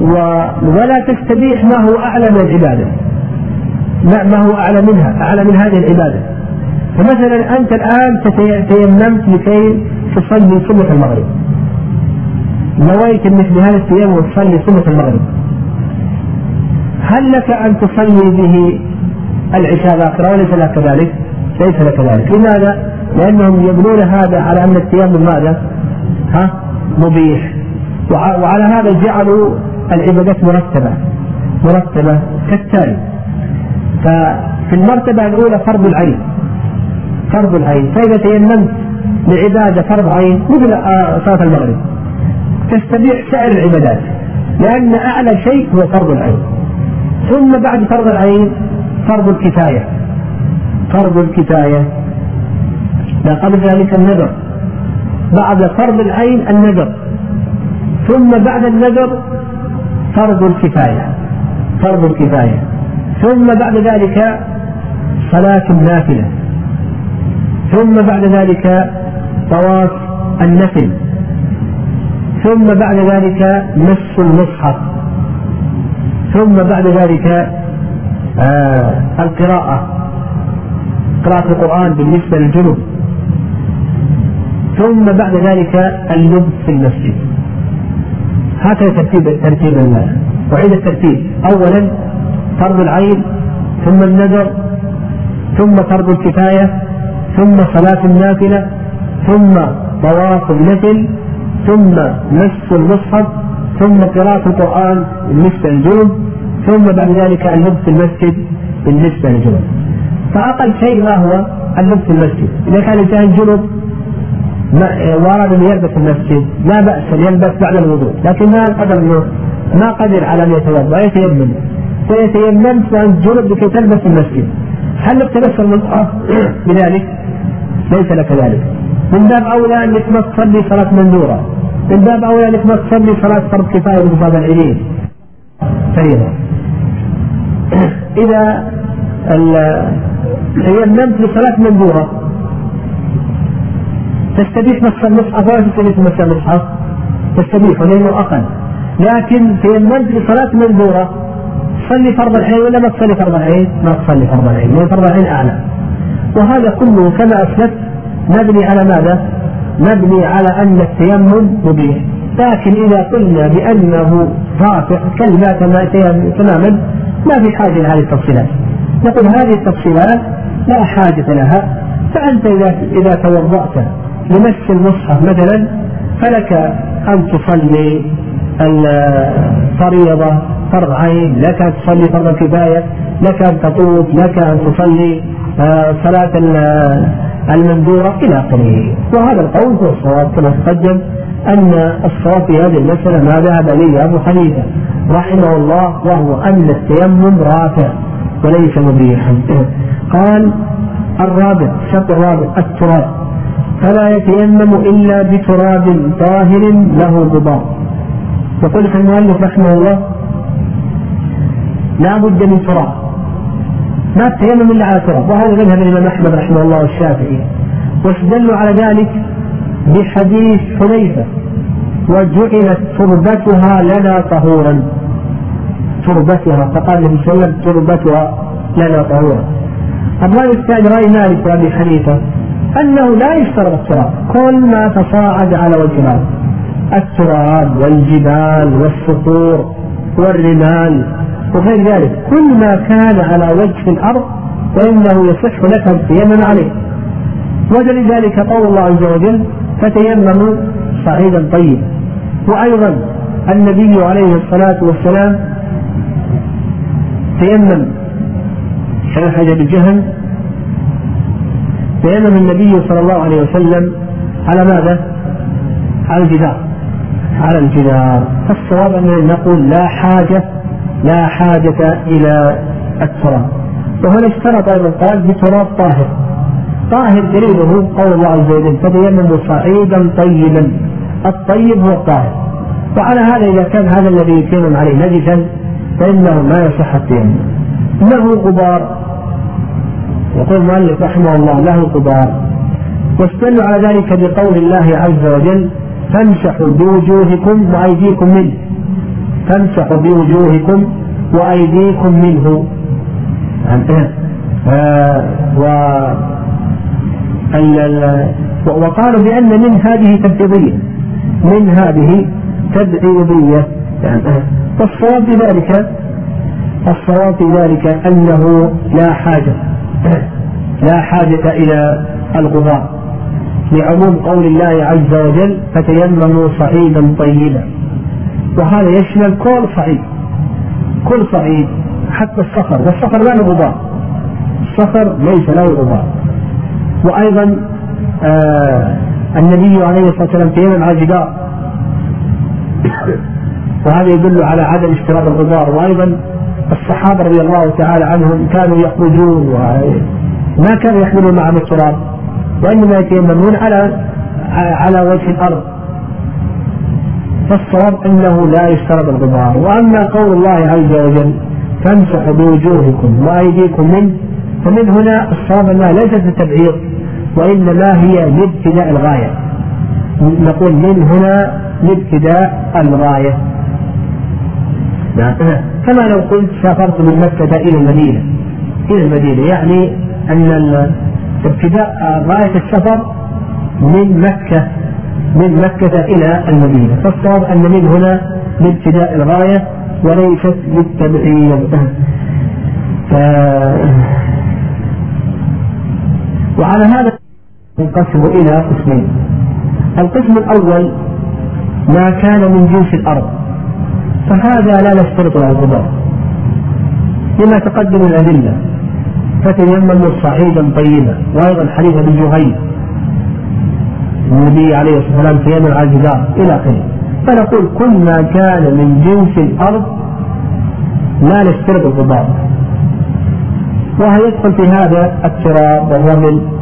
و ولا تستبيح ما هو أعلى من العبادة. لا ما هو أعلى منها أعلى من هذه العبادة. فمثلا أنت الآن تيممت لكي تصلي سنة المغرب. نويت مثل هذا التيمم تصلي سنة المغرب. هل لك أن تصلي به العشاء الآخرة وليس لك كذلك؟ ليس لك ذلك، لماذا؟ لأنهم يبنون هذا على أن التيمم ماذا؟ ها؟ مبيح وعلى هذا جعلوا العبادات مرتبة مرتبة كالتالي ففي المرتبة الأولى فرض العين فرض العين فإذا تيممت لعبادة فرض عين مثل آه، صلاة المغرب تستبيح سائر العبادات لأن أعلى شيء هو فرض العين ثم بعد فرض العين فرض الكفاية. فرض الكفاية. لا قبل ذلك النذر. بعد فرض العين النذر. ثم بعد النذر فرض الكفاية. فرض الكفاية. ثم بعد ذلك صلاة النافلة. ثم بعد ذلك طواف النفل. ثم بعد ذلك مس المصحف. ثم بعد ذلك آه. القراءة. قراءة القرآن بالنسبة للجنوب. ثم بعد ذلك اللبس في المسجد. هكذا ترتيب ترتيب وعيد الترتيب. اولا فرض العين ثم النذر ثم فرض الكفاية ثم صلاة النافلة ثم طواف النفل ثم مس المصحف ثم قراءة القرآن بالنسبة للجنوب. ثم بعد ذلك اللبس في المسجد بالنسبة للجنوب. فأقل شيء ما هو اللبس في المسجد. إذا كان الإنسان جنوب وارد أن يلبس المسجد لا بأس أن يلبس بعد الوضوء. لكن ما قدر أنه ما قدر على أن يتوضأ يتيمم ويتيممت وأنت جنب لكي تلبس المسجد. هل لك المصحف <coughs> بذلك؟ ليس لك ذلك. من باب أولى أنك ما تصلي صلاة منذورة من باب أولى أنك ما تصلي صلاة فرض كفاية بمصاب العيدين. فريضة <coughs> إذا تيممت لصلاة منذورة تستبيح مس المصحف ولا تستبيح مس المصحف؟ تستبيح لأنه أقل لكن تيممت لصلاة منذورة تصلي فرض العين ولا ما تصلي فرض العين؟ ما تصلي فرض العين لأن فرض العين أعلى وهذا كله كما أسلفت مبني على ماذا؟ مبني على أن التيمم مبيح لكن إذا قلنا بأنه رافع كالماء تماما ما في حاجة لهذه التفصيلات. نقول هذه التفصيلات لا حاجة لها فأنت إذا إذا توضأت لمس المصحف مثلا فلك أن تصلي الفريضة فرض عين لك أن تصلي فرض كفاية لك أن تطوف لك أن تصلي آه، صلاة المندورة إلى آخره. وهذا القول هو الصواب كما تقدم أن الصواب في هذه المسألة ما ذهب إليه أبو حنيفة. رحمه الله وهو أن التيمم رافع وليس مبيحا. قال الرابع الشرط الرابع التراب. فلا يتيمم إلا بتراب طاهر له غبار يقول المؤلف رحمه الله لا بد من تراب. ما التيمم إلا على تراب. وهذا مذهب الإمام أحمد رحمه الله والشافعي واستدلوا على ذلك؟ بحديث حذيفه وجعلت تربتها لنا طهورا. تربتها فقال النبي صلى الله عليه وسلم تربتها لنا طهورا. الرأي الثاني رأي مالك وأبي حنيفة أنه لا يشترط التراب. كل ما تصاعد على وجه الأرض التراب والجبال والصخور والرمال وغير ذلك كل ما كان على وجه الأرض فإنه يصح لك التيمم عليه. ودليل ذلك قول الله عز وجل فتيمموا صعيدا طيبا. وأيضا النبي عليه الصلاة والسلام تيمم حين بجهل تيمم النبي صلى الله عليه وسلم على ماذا؟ على الجدار. على الجدار. فالصواب أننا نقول لا حاجة لا حاجة إلى التراب. وهنا اشترط أيضا قال بتراب طاهر. طاهر دليله قول الله عز وجل فتيمموا صعيدا طيبا. الطيب هو الطاهر. وعلى هذا إذا كان هذا الذي يتيمم عليه نجسا فإنه ما يصح التيمم له غبار. يقول المؤلف رحمه الله له غبار. واستدلوا على ذلك بقول الله عز وجل فامسحوا بوجوهكم وأيديكم منه. فامسحوا بوجوهكم وأيديكم منه. <clears throat> آه وقالوا بأن من هذه تبعيضية. من هذه تبعيضية. يعني والصواب في ذلك الصواب في ذلك أنه لا حاجة. لا حاجة إلى الغبار. لعموم قول الله عز وجل فتيمموا صعيدا طيبا. وهذا يشمل كل صعيد. كل صعيد. حتى الصخر. والصخر ما له غبار. الصخر ليس له غبار. وأيضا آه النبي عليه الصلاة والسلام تيمم على الجدار. وهذا يدل على عدم اشتراط الغبار وأيضا الصحابة رضي الله تعالى عنهم كانوا يخرجون وما كانوا يحملون معهم التراب وإنما يتيممون على على وجه الأرض. فالصواب أنه لا يشترط الغبار وأما قول الله عز وجل فامسحوا بوجوهكم وأيديكم منه فمن هنا الصواب أنها ليست للتبعيض وإنما هي لابتداء الغاية. نقول من هنا لابتداء الغاية. نعم. كما لو قلت سافرت من مكة إلى المدينة. إلى المدينة. يعني أن ابتداء غاية السفر من مكة من مكة إلى المدينة. فالصواب أن من هنا لابتداء الغاية وليست للتبعيض. ف... وعلى هذا ينقسم إلى قسمين. القسم الأول ما كان من جنس الأرض فهذا لا نشترط له الغبار. لما تقدم الأدلة فتيمموا صعيدا طيبا وأيضا حديث ابن جهيد النبي عليه الصلاة والسلام تيمم على الجدار إلى آخره. فنقول كل ما كان من جنس الأرض لا نشترط الغبار. ويدخل في هذا التراب والرمل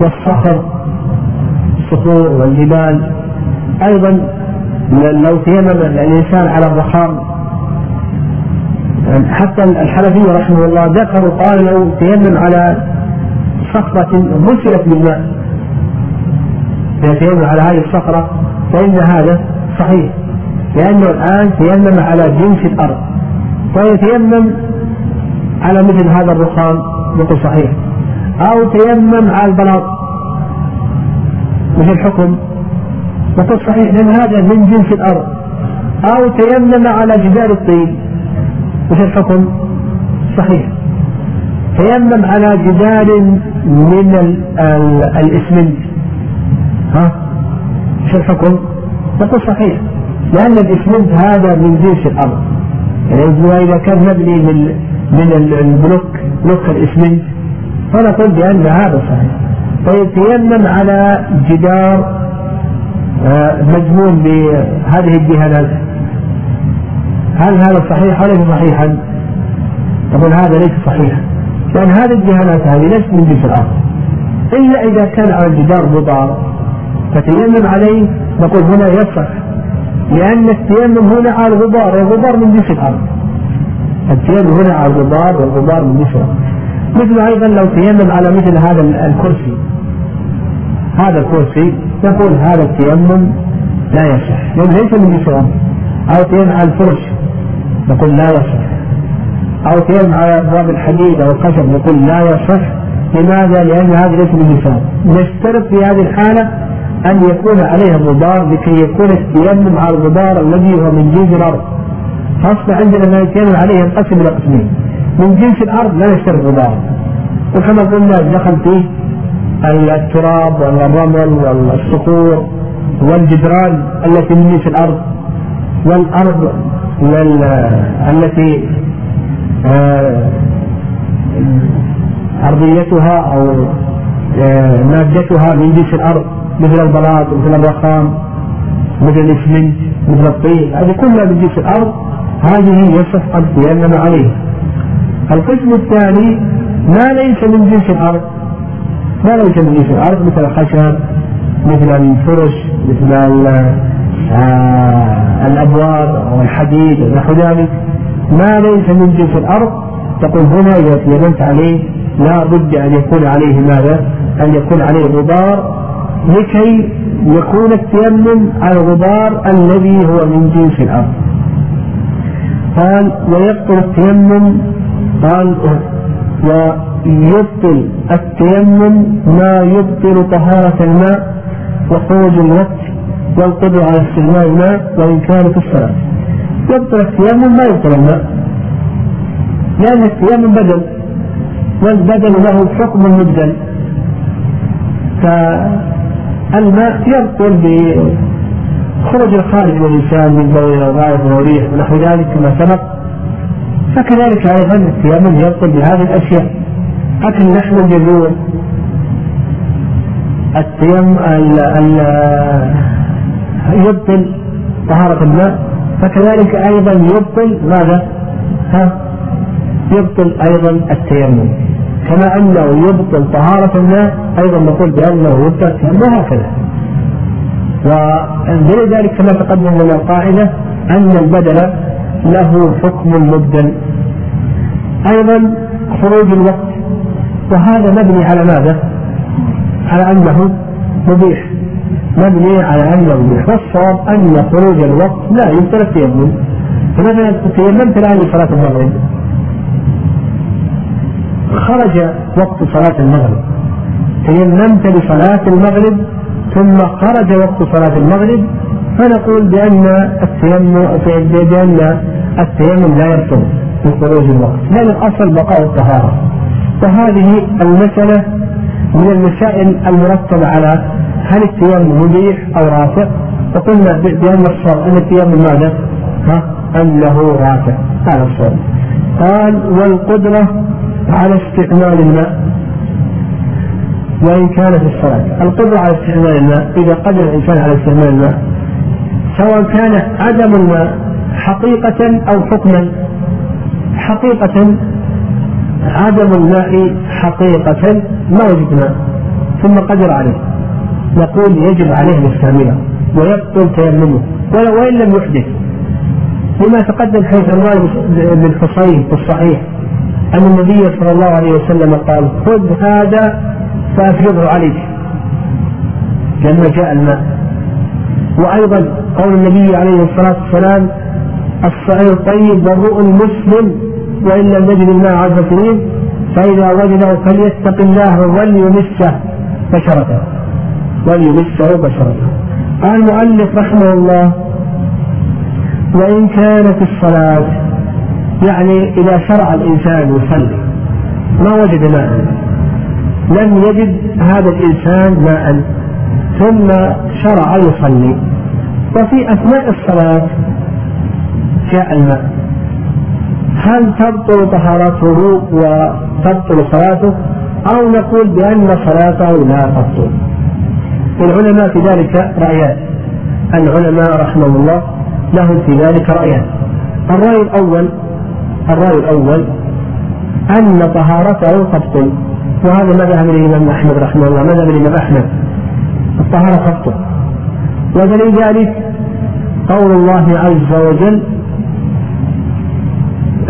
والصخر الصخور والجبال. أيضا لو تيمم الإنسان على الرخام حتى الحنفيه رحمه الله ذكروا قال لو تيمم على صخرة غسلت بالماء إذا تيمم على هذه الصخرة فإن هذا صحيح. لأنه الآن تيمم على جنس الأرض. فيتيمم على مثل هذا الرخام نقول صحيح. أو تيمم على البلاط وش الحكم؟ نقول صحيح لأن هذا من جنس الأرض أو تيمم على جدار الطين وش الحكم؟ صحيح تيمم على جدار من الإسمنت ها؟ شو الحكم؟ نقول صحيح لأن الإسمنت هذا من جنس الأرض يعني إذا كان مبني من من البلوك بلوك الإسمنت فنقول بأن هذا صحيح. طيب تيمم على جدار آه، مجموم بهذه الدهانات هل هذا صحيح وليس صحيحا؟ نقول هذا ليس صحيحا. لأن هذه الدهانات هذه ليست من جنس الأرض. إلا إذا كان على الجدار غبار فتيمم عليه نقول هنا يصح لأن التيمم هنا على الغبار والغبار من جنس الأرض. التيمم هنا على الغبار والغبار من جنس الأرض. مثل أيضا لو تيمم على مثل هذا الكرسي. هذا الكرسي نقول هذا التيمم لا يصح. لأنه ليس من الأرض أو تيمم على الفرش نقول لا يصح. أو تيمم على أبواب الحديد أو الخشب نقول لا يصح. لماذا؟ لأن هذا ليس من جنس نشترط في هذه الحالة أن يكون عليها غبار لكي يكون التيمم على الغبار الذي هو من جنس الأرض. فأصبح عندنا ما يتيمم عليه ينقسم إلى قسمين. من جنس الأرض لا يشترط غبار. وكما قلنا دخل فيه التراب والرمل والصخور والجدران التي من جنس الأرض والأرض التي آه، أرضيتها أو آه، مادتها من جنس الأرض مثل البلاط مثل الرخام مثل الإسمنت مثل الطين هذه كلها من جنس الأرض. هذه يصح تيمم عليها القسم الثاني ما ليس من جنس الأرض. ما ليس من جنس الأرض مثل الخشب مثل الفرش مثل آه الأبواب أو الحديد ونحو ذلك. ما ليس من جنس الأرض تقول هنا إذا تيممت عليه لا بد أن يكون عليه ماذا؟ أن يكون عليه غبار لكي يكون التيمم على الغبار الذي هو من جنس الأرض. قال ويبطل التيمم. قال ويبطل التيمم ما يبطل طهارة الماء وخروج الوقت والقدرة على استعمال الماء وإن كان في الصلاة. يبطل التيمم ما يبطل الماء. لأن التيمم بدل والبدل له حكم مبدل. الماء يبطل بخروج الخارج من الإنسان من بول أو غائط أو ريح ونحو ذلك كما سبق. فكذلك أيضا التيمم يبطل بهذه الأشياء. اكل لحم الجذور التيمم يبطل طهارة الماء. فكذلك أيضا يبطل ماذا؟ ها؟ يبطل أيضا التيمم. كما أنه يبطل طهارة الماء أيضا نقول بأنه يبطل التيمم وهكذا. ودليل ذلك كما تقدم لنا القاعدة أن البدل له حكم مبدل. أيضا خروج الوقت وهذا مبني على ماذا؟ على أنه مبيح. مبني على أنه مبيح. والصواب أن خروج الوقت لا يبطل التيمم. فمثلا تيممت الآن لصلاة المغرب. خرج وقت صلاة المغرب. تيممت لصلاة المغرب ثم خرج وقت صلاة المغرب فنقول بأن التيمم بأن التيمم لا يبطل في خروج الوقت لأن الأصل بقاء الطهارة. وهذه المسألة من المسائل المرتبة على هل التيمم مبيح أو رافع؟ فقلنا بأن الصواب أن التيمم ماذا؟ ها؟ أنه رافع. هذا الصواب قال والقدرة على استعمال الماء. وإن كان في الصلاة. القدرة على استعمال الماء إذا قدر الإنسان على استعمال الماء سواء كان عدم الماء حقيقة أو حكما. حقيقة عدم الماء حقيقة ما وجد ماء. ثم قدر عليه. نقول يجب عليه أن يستعمله ويبطل تيممه وإن لم يحدث. لما تقدم حيث الرواية بالحصين في الصحيح أن النبي صلى الله عليه وسلم قال خذ هذا فأفرغه عليك. لما جاء الماء. وأيضا قول النبي عليه الصلاة والسلام الصعيد الطيب ضروء المسلم وإن لم يجد الماء عز وجل فإذا وجده فليتق الله وليمسه بشرته. وليمسه بشرته. قال المؤلف رحمه الله وإن كانت الصلاة يعني إذا شرع الإنسان يصلي ما وجد ماء. لم يجد هذا الإنسان ماء ثم شرع يصلي. وفي أثناء الصلاة جاء الماء. هل تبطل طهارته وتبطل صلاته؟ أو نقول بأن صلاته لا تبطل. العلماء في ذلك رأيان. العلماء رحمهم الله لهم في ذلك رأيان. الرأي الأول الرأي الأول أن طهارته تبطل وهذا مذهب الإمام أحمد رحمه الله مذهب الإمام أحمد. الطهارة تبطل ودليل ذلك قول الله عز وجل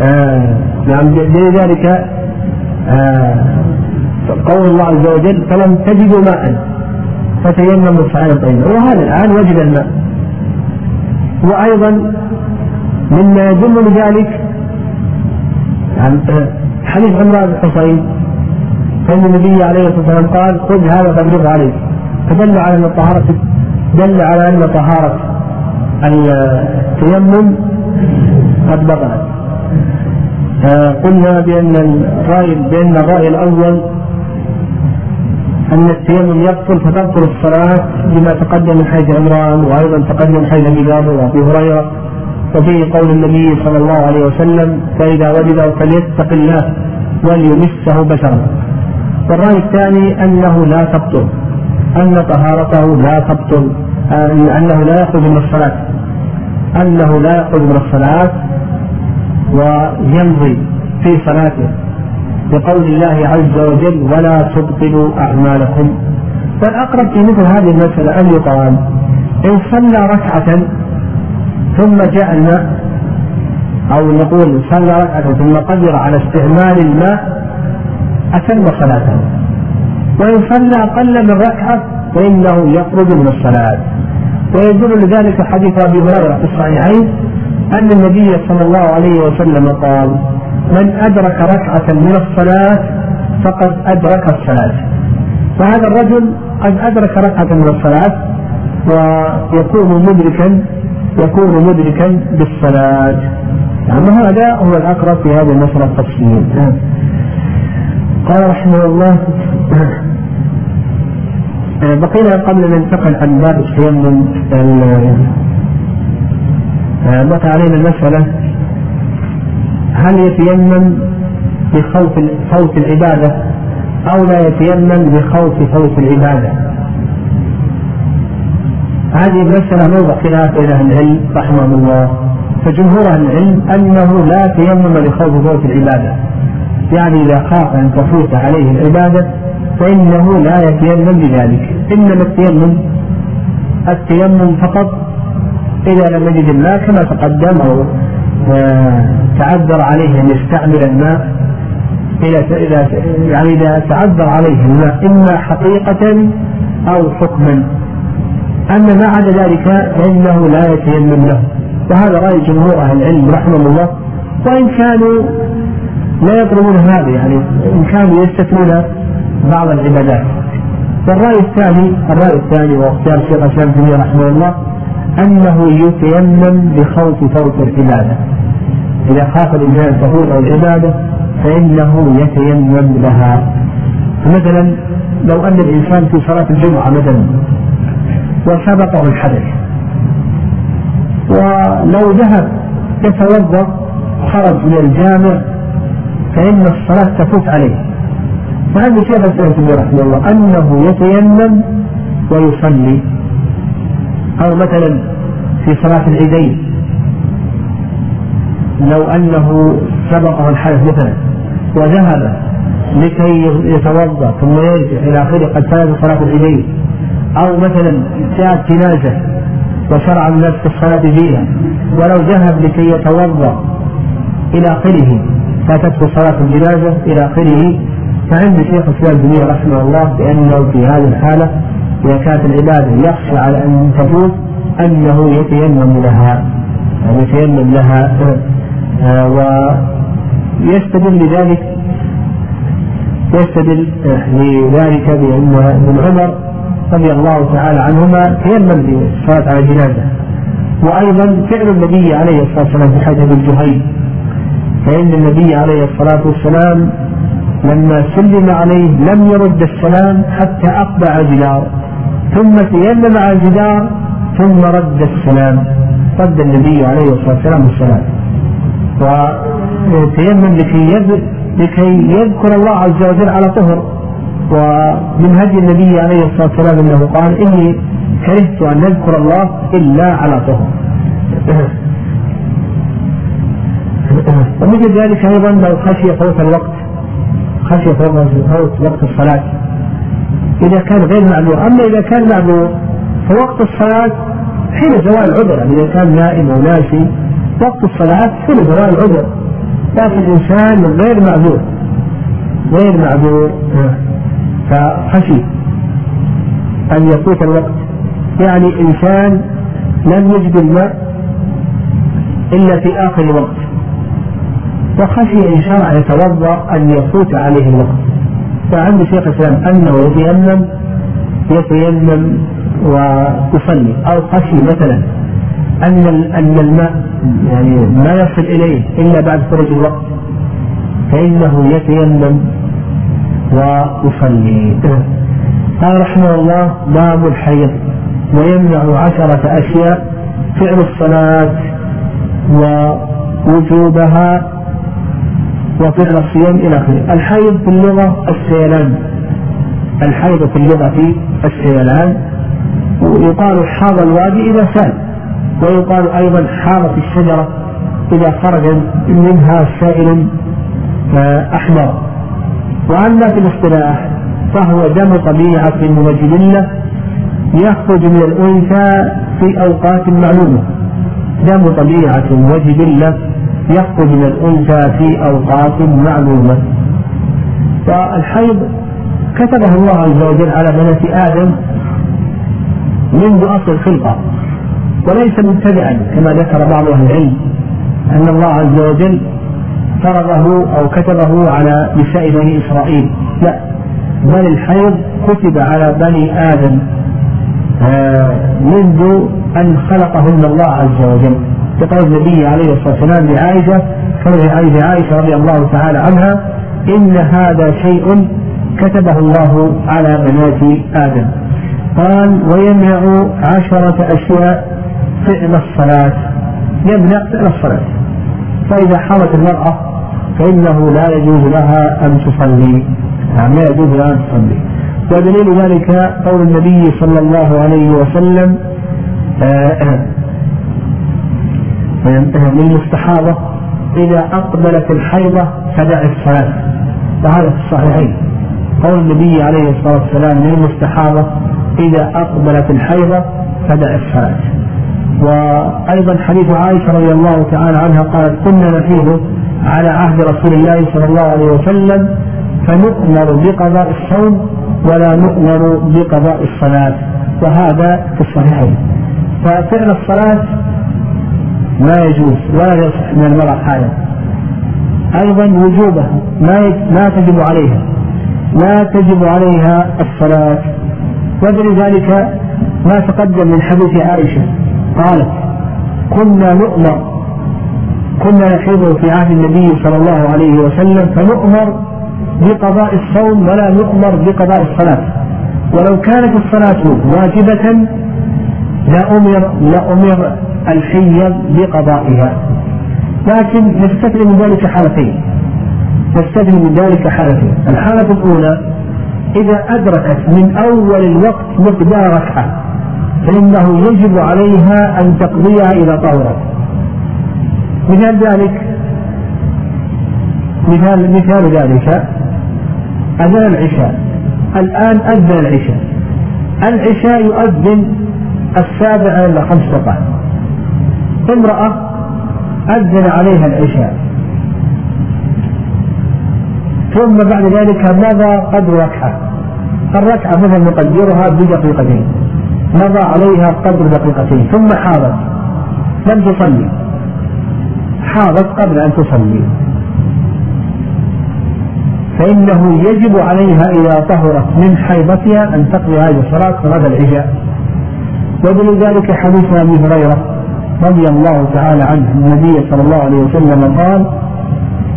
آه نعم دليل ذلك آه قول الله عز وجل فلم تجدوا ماء فتيمموا صعيدا طيبا وهذا الآن وجد الماء. وأيضا مما يدل لذلك يعني حديث عمران بن حصين فإن النبي عليه الصلاة والسلام قال خذ هذا فاضربه عليك فدل على أن الطهارة دل على أن طهارة التيمم قد بطلت. قلنا بأن الرأي بأن الرأي الأول أن التيمم يبطل فتبطل الصلاة لما تقدم من حيث عمران وأيضا تقدم من حيث أبي وأبي هريرة. وفيه قول النبي صلى الله عليه وسلم فإذا وجده فليتق الله وليمسه بشرا. والرأي الثاني أنه لا تبطل أن طهارته لا تبطل أنه لا يخرج من الصلاة أنه لا يخرج من الصلاة ويمضي في صلاته بقول الله عز وجل ولا تبطلوا أعمالكم. فالأقرب في مثل هذه المسألة أن يقال إن صلى ركعة ثم جاء الماء أو نقول صلى ركعة ثم قدر على استعمال الماء أتم صلاته. وإن صلى أقل من ركعة فإنه يخرج من الصلاة. ويدل لذلك حديث أبي هريرة في الصحيحين أن النبي صلى الله عليه وسلم قال من أدرك ركعة من الصلاة فقد أدرك الصلاة. فهذا الرجل قد أدرك ركعة من الصلاة ويكون مدركا يكون مدركا بالصلاة. يعني هذا هو الأقرب في هذه المسألة التفصيل. قال رحمه الله بقينا قبل أن ننتقل عن باب التيمم بقى علينا المسألة هل يتيمم بخوف فوت العبادة أو لا يتيمم بخوف فوت العبادة؟ هذه المسألة موضع خلاف بين أهل العلم رحمهم الله. فجمهور أهل العلم أنه لا تيمم لخوف فوت العبادة. يعني إذا خاف أن تفوت عليه العبادة فإنه لا يتيمم بذلك. إنما التيمم التيمم فقط إذا لم يجد الماء كما تقدم أو تعذر عليه أن يستعمل الماء. إذا إذا يعني إذا تعذر عليه الماء إما حقيقة أو حكما. أما ما عدا ذلك فإنه لا يتيمم له. وهذا رأي جمهور أهل العلم رحمهم الله. وإن كانوا لا يطلبون هذا يعني إن كانوا يستثنون بعض العبادات. والرأي الثاني الرأي الثاني واختيار شيخ الإسلام تيمية رحمه الله أنه يتيمم بخوف فوت العبادة. إذا خاف الإنسان تفوت العبادة فإنه يتيمم لها. مثلا لو أن الإنسان في صلاة الجمعة مثلا وسبقه الحدث ولو ذهب يتوضأ خرج من الجامع فإن الصلاة تفوت عليه. فهذا شيخ الإسلام رحمه الله أنه يتيمم ويصلي. أو مثلا في صلاة العيدين. لو أنه سبقه الحدث مثلا وذهب لكي يتوضأ ثم يرجع إلى آخره قد فات صلاة العيدين. أو مثلا جاءت جنازة وشرع الناس في الصلاة فيها ولو ذهب لكي يتوضأ إلى آخره فاتته صلاة الجنازة إلى آخره. فعند شيخ الإسلام ابن رحمه الله بأنه في هذه الحالة إذا كانت العبادة يخشى على أن تفوت أنه يتيمم لها يعني يتيمم لها آه، ويستدل لذلك يستدل لذلك بأن ابن عمر رضي الله تعالى عنهما تيمم للصلاة على الجنازة. وأيضا فعل النبي عليه الصلاة والسلام في حديث الجهيد فإن النبي عليه الصلاة والسلام لما سلم عليه لم يرد السلام حتى أقبع الجدار ثم تيمم على الجدار ثم رد السلام. رد النبي عليه الصلاة والسلام السلام. وتيمم لكي لكي يذكر الله عز وجل على طهر. ومن هدي النبي عليه الصلاة والسلام أنه قال إني كرهت أن نذكر الله إلا على طهر. ومثل ذلك أيضا لو خشي فوت الوقت خشي فوت وقت الصلاة. إذا كان غير معذور أما إذا كان معذور فوقت الصلاة حين زوال العذر. يعني إذا كان نائم أو ناسي وقت الصلاة حين زوال العذر. لكن الإنسان غير معذور غير معذور. فخشي أن يفوت الوقت. يعني إنسان لم يجد الماء إلا في آخر الوقت. وخشي إن شرع يتوضأ أن يفوت عليه الوقت. فعند شيخ الإسلام أنه يتيمم يتيمم ويصلي أو خشي مثلا أن أن الماء يعني ما يصل إليه إلا بعد خروج الوقت. فإنه يتيمم ويصلي قال رحمه الله باب الحيض ويمنع عشرة أشياء فعل الصلاة ووجوبها وفعل الصيام إلى آخره. الحيض في اللغة السيلان الحيض في اللغة السيلان ويقال حاض الوادي إذا سال. ويقال أيضا حارة الشجرة إذا خرج منها سائل آه، أحمر. وأما في الاصطلاح فهو دم طبيعة وجبلة يخرج من الأنثى في أوقات معلومة. دم طبيعة وجبلة يخرج من الأنثى في أوقات معلومة. والحيض كتبه الله عز وجل على بنات آدم منذ أصل الخلقة. وليس مبتدعا كما ذكر بعض أهل العلم أن الله عز وجل فرضه أو كتبه على نساء بني إسرائيل. لا بل الحيض كتب على بني آدم آه، منذ أن خلقهن الله عز وجل. كقول النبي عليه الصلاة والسلام لعائشة قول عائشه عائشة رضي الله تعالى عنها إن هذا شيء كتبه الله على بنات آدم. قال ويمنع عشرة أشياء فعل الصلاة. يمنع فعل الصلاة. فإذا حضرت المرأة فإنه لا يجوز لها أن تصلي. نعم لا يجوز لها أن تصلي. ودليل ذلك قول النبي صلى الله عليه وسلم آه، آه، للمستحاضة إذا أقبلت الحيضة فدع الصلاة. وهذا في الصحيحين. قول النبي عليه الصلاة والسلام للمستحاضة إذا أقبلت الحيضة فدع الصلاة. وأيضا حديث عائشة رضي الله تعالى عنها قالت كنا نحيض على عهد رسول الله صلى الله عليه وسلم فنؤمر بقضاء الصوم ولا نؤمر بقضاء الصلاة وهذا في الصحيحين. ففعل الصلاة ما يجوز ولا يصح من المرأة حالا. أيضا وجوبها ما ما تجب عليها. لا تجب عليها الصلاة. ولذلك ما تقدم من حديث عائشة قالت كنا نؤمر كنا نحيض في عهد النبي صلى الله عليه وسلم فنؤمر بقضاء الصوم ولا نؤمر بقضاء الصلاة. ولو كانت الصلاة واجبة لأمر لأمر الحيض بقضائها. لكن نستثني من ذلك حالتين. نستثني من ذلك حالتين. الحالة الأولى إذا أدركت من أول الوقت مقدار ركعة فإنه يجب عليها أن تقضيها إذا طهرت مثال ذلك مثال مثال ذلك أذان العشاء. الآن أذن العشاء. العشاء يؤذن السابعة إلى خمس دقائق امرأة أذن عليها العشاء. ثم بعد ذلك مضى قدر ركعة؟ الركعة مثلا نقدرها بدقيقتين. مضى عليها قدر دقيقتين. ثم حاضت. لم تصلي. حاضت قبل أن تصلي. فإنه يجب عليها إذا طهرت من حيضتها أن تقضي هذه الصلاة صلاة العشاء. ودليل ذلك حديث أبي هريرة رضي الله تعالى عنه النبي صلى الله عليه وسلم قال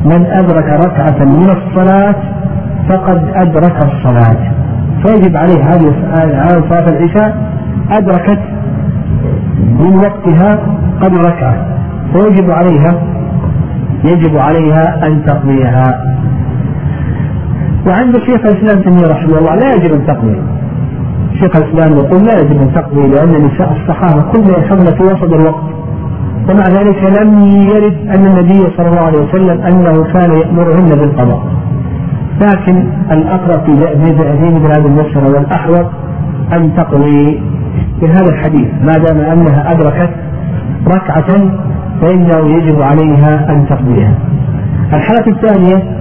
من أدرك ركعة من الصلاة فقد أدرك الصلاة. فيجب عليه هذه صلاة العشاء أدركت من وقتها قبل ركعة. فيجب عليها يجب عليها أن تقضيها. وعند شيخ الإسلام تيمية رحمه الله لا يجب أن تقضي. شيخ الإسلام يقول لا يجب أن تقضي لأن نساء الصحابة كلها يحمل في وسط الوقت. ومع ذلك لم يرد أن النبي صلى الله عليه وسلم أنه كان يأمرهن بالقضاء. لكن الأقرب في ذهن هذه المسألة والأحوط أن تقضي. بهذا الحديث ما دام أنها أدركت ركعة فإنه يجب عليها أن تقضيها. الحالة الثانية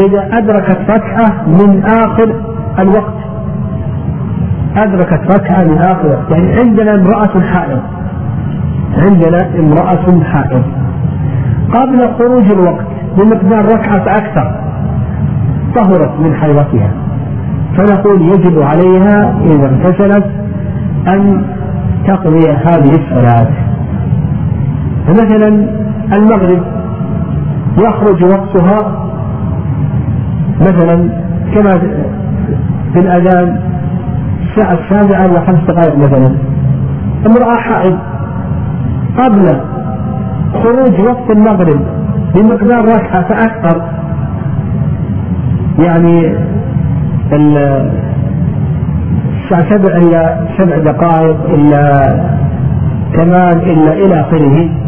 إذا أدركت ركعة من آخر الوقت. أدركت ركعة من آخر الوقت. يعني عندنا امرأة حائض. عندنا امرأة حائض. قبل خروج الوقت بمقدار ركعة أكثر طهرت من حيضتها. فنقول يجب عليها إذا اغتسلت أن تقضي هذه الصلاة. فمثلا المغرب يخرج وقتها مثلا كما في الأذان الساعة السابعة وخمس دقائق مثلا. امرأة حائض قبل خروج وقت المغرب بمقدار ركعة فأكثر. يعني الساعة سبع إلا سبع دقائق إلا كمان إلا إلى آخره.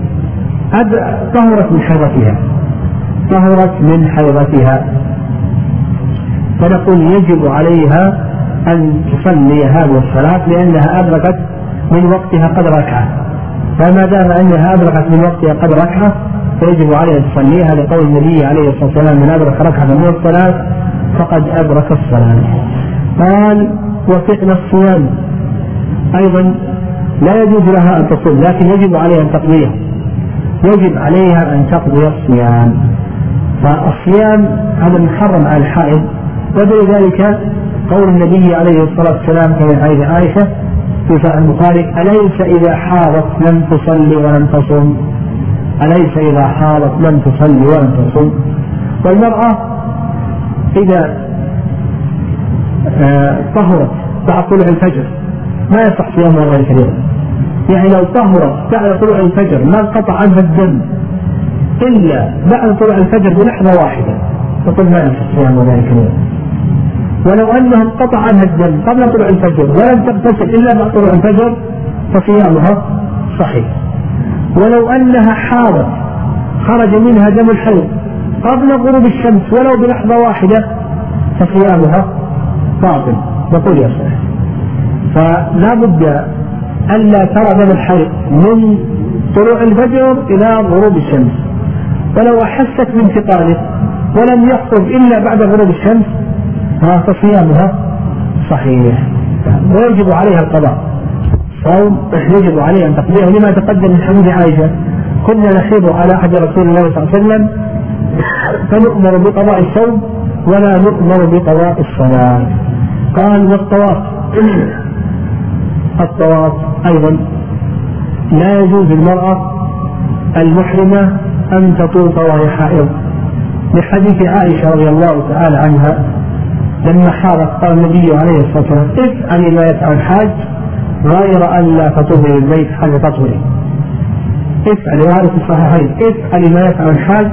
طهرت من حيضتها. طهرت من حيضتها. فنقول يجب عليها أن تصلي هذه الصلاة لأنها أدركت من وقتها قد ركعة. فما دام أنها أدركت من وقتها قد ركعة فيجب عليها أن تصليها لقول النبي عليه الصلاة والسلام من أدرك ركعة من الصلاة فقد أدرك الصلاة. قال وفعل الصيام. أيضا لا يجوز لها أن تصوم لكن يجب عليها أن تقضيه يجب عليها أن تقضي الصيام. فالصيام هذا محرم على الحائض ولذلك قول النبي عليه الصلاة والسلام كما حديث عائشة في صحيح البخاري أليس إذا حاضت لم تصلي ولم تصم؟ أليس إذا حاضت لم تصلي ولم تصم؟ والمرأة إذا آه، طهرت بعد طلوع الفجر ما يصح صيامها ذلك اليوم يعني لو طهرت بعد طلوع الفجر ما انقطع عنها الدم إلا بعد طلوع الفجر بلحظة واحدة. تقول ما يصح صيام ذلك اليوم. ولو أنه انقطع عنها الدم قبل طلوع الفجر ولم تغتسل إلا بعد طلوع الفجر فصيامها صحيح. ولو أنها حاضت خرج منها دم الحيض قبل غروب الشمس ولو بلحظة واحدة فصيامها باطل. نقول يصح فلا بد ألا ترى دم الحيض من طلوع الفجر إلى غروب الشمس. ولو أحست بانتقاله ولم يخرج إلا بعد غروب الشمس فصيامها صحيح. ويجب عليها القضاء. صوم يجب عليها أن تقضيه لما تقدم من حديث عائشة كنا نخيب على عهد رسول الله صلى الله عليه وسلم فنؤمر بقضاء الصوم ولا نؤمر بقضاء الصلاة. قال والطواف. <clears throat> الطواف أيضا لا يجوز للمرأة المحرمة أن تطوف وهي حائض. لحديث عائشة رضي الله تعالى عنها لما حارت قال النبي عليه الصلاة والسلام افعلي ما يفعل الحاج غير أن لا تطهري البيت حتى تطهري افعلي وهذا في الصحيحين افعلي ما يفعل الحاج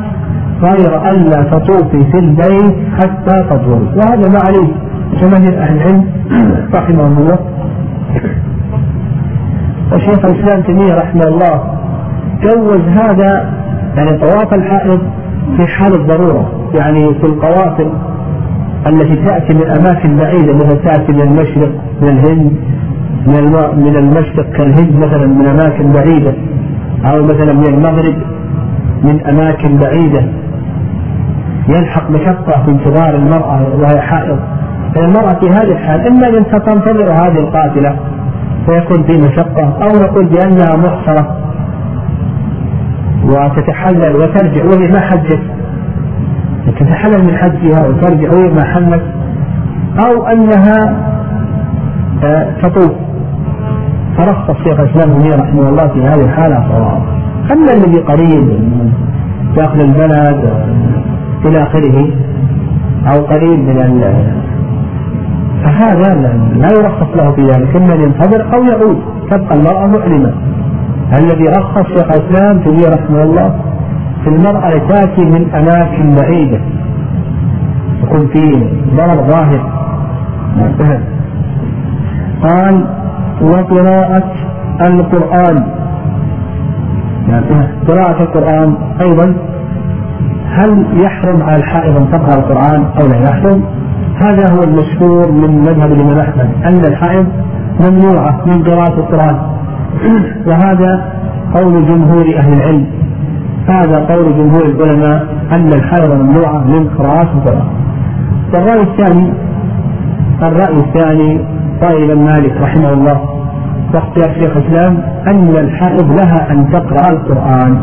غير أن لا تطوفي في البيت حتى تطهري وهذا ما عليه جماهير أهل العلم رحمهم الله. وشيخ الإسلام تيمية رحمه الله جوز هذا يعني طواف الحائض في حال الضرورة يعني في القوافل التي تأتي من أماكن بعيدة مثل تأتي من المشرق من الهند من من المشرق كالهند مثلا من أماكن بعيدة أو مثلا من المغرب من أماكن بعيدة. يلحق مشقة في انتظار المرأة وهي حائض. فالمرأة في هذه الحال إما أن تنتظر هذه القاتلة فيكون في مشقة أو نقول بأنها محصرة. وتتحلل وترجع وهي ما حجت. تتحلل من حجها وترجع وهي ما حمت أو أنها آه، تطوف. فرخص شيخ الإسلام ابن رحمه الله في هذه الحالة. صواب أما الذي قريب داخل البلد إلى آخره أو قريب من فهذا لا يرخص له في ذلك إما ينتظر أو يعود تبقى المرأة معلمة الذي رخص شيخ الإسلام تيمية رحمه الله في المرأة تأتي من أماكن بعيدة. يكون في ضرر ظاهر. قال وقراءة القرآن. قراءة القرآن أيضا هل يحرم على الحائض أن تقرأ القرآن أو لا يحرم؟ هذا هو المشهور من مذهب الإمام أحمد. أن الحائض ممنوعة من قراءة القرآن. <clears throat> وهذا قول جمهور أهل العلم. هذا قول جمهور العلماء أن الحائض ممنوعة من قراءة القرآن. والرأي الثاني الرأي الثاني قال الإمام مالك رحمه الله واختيار شيخ الإسلام أن الحائض لها أن تقرأ القرآن.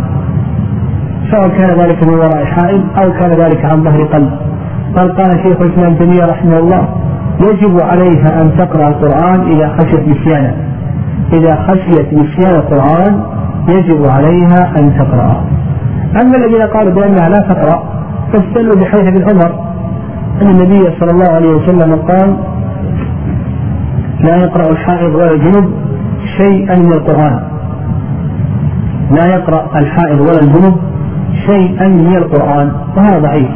سواء كان ذلك من وراء حائض أو كان ذلك عن ظهر قلب. قال قال شيخ الإسلام تيمية رحمه الله يجب عليها أن تقرأ القرآن إذا خشيت نسيانه. إذا خشيت نسيان القرآن يجب عليها أن تقرأ. أما الذين قالوا بأنها لا تقرأ فاستدلوا بحديث ابن عمر أن النبي صلى الله عليه وسلم قال لا يقرأ الحائض ولا الجنب شيئا من القرآن. لا يقرأ الحائض ولا الجنب شيئا من القرآن وهذا ضعيف.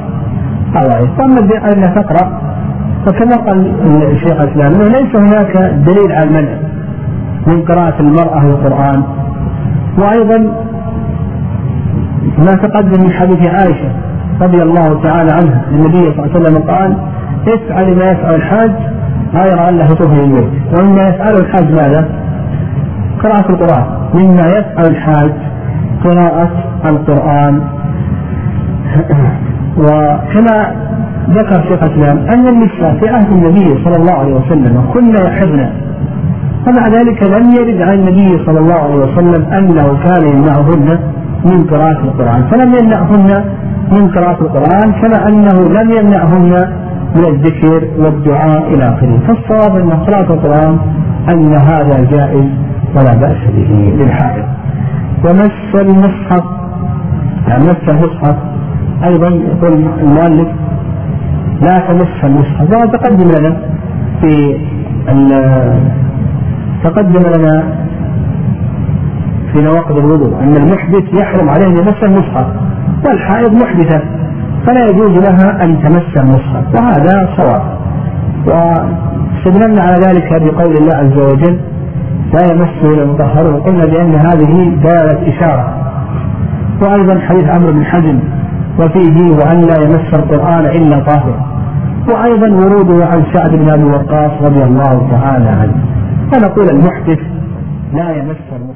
هذا ضعيف أما أنها تقرأ فكما قال الشيخ الإسلام أنه ليس هناك دليل على المنع من قراءة المرأة للقرآن وأيضا ما تقدم من حديث عائشة رضي الله تعالى عنها. النبي صلى الله عليه وسلم قال افعل ما يفعل الحاج غير أنه طهر البيت ومما يفعله الحاج ماذا؟ قراءة القرآن. مما يفعل الحاج قراءة القرآن. وكما ذكر شيخ الإسلام أن النساء في عهد النبي صلى الله عليه وسلم كن يحضن ومع ذلك لم يرد عن النبي صلى الله عليه وسلم أنه كان يمنعهن من قراءة القرآن. فلم يمنعهن من قراءة القرآن كما أنه لم يمنعهن من الذكر والدعاء إلى آخره. فالصواب أن قراءة القرآن أن هذا جائز ولا بأس به للحائض. ومس المصحف يعني مس المصحف أيضا يقول المؤلف لا تمس المصحف. وهذا تقدم لنا في تقدم لنا في نواقض الوضوء أن المحدث يحرم عليه أن يمس المصحف والحائض محدثة فلا يجوز لها أن تمس المصحف وهذا صواب. واستدللنا على ذلك بقول الله عز وجل لا يمسه إلا المطهرون. وقلنا بأن هذه دلاله إشارة. وأيضا حديث عمرو بن حزم وفيه وان لا يمس القرآن إلا طاهر. وأيضا وروده عن سعد بن أبي وقاص رضي الله تعالى عنه. فنقول المحدث لا يمس المصحف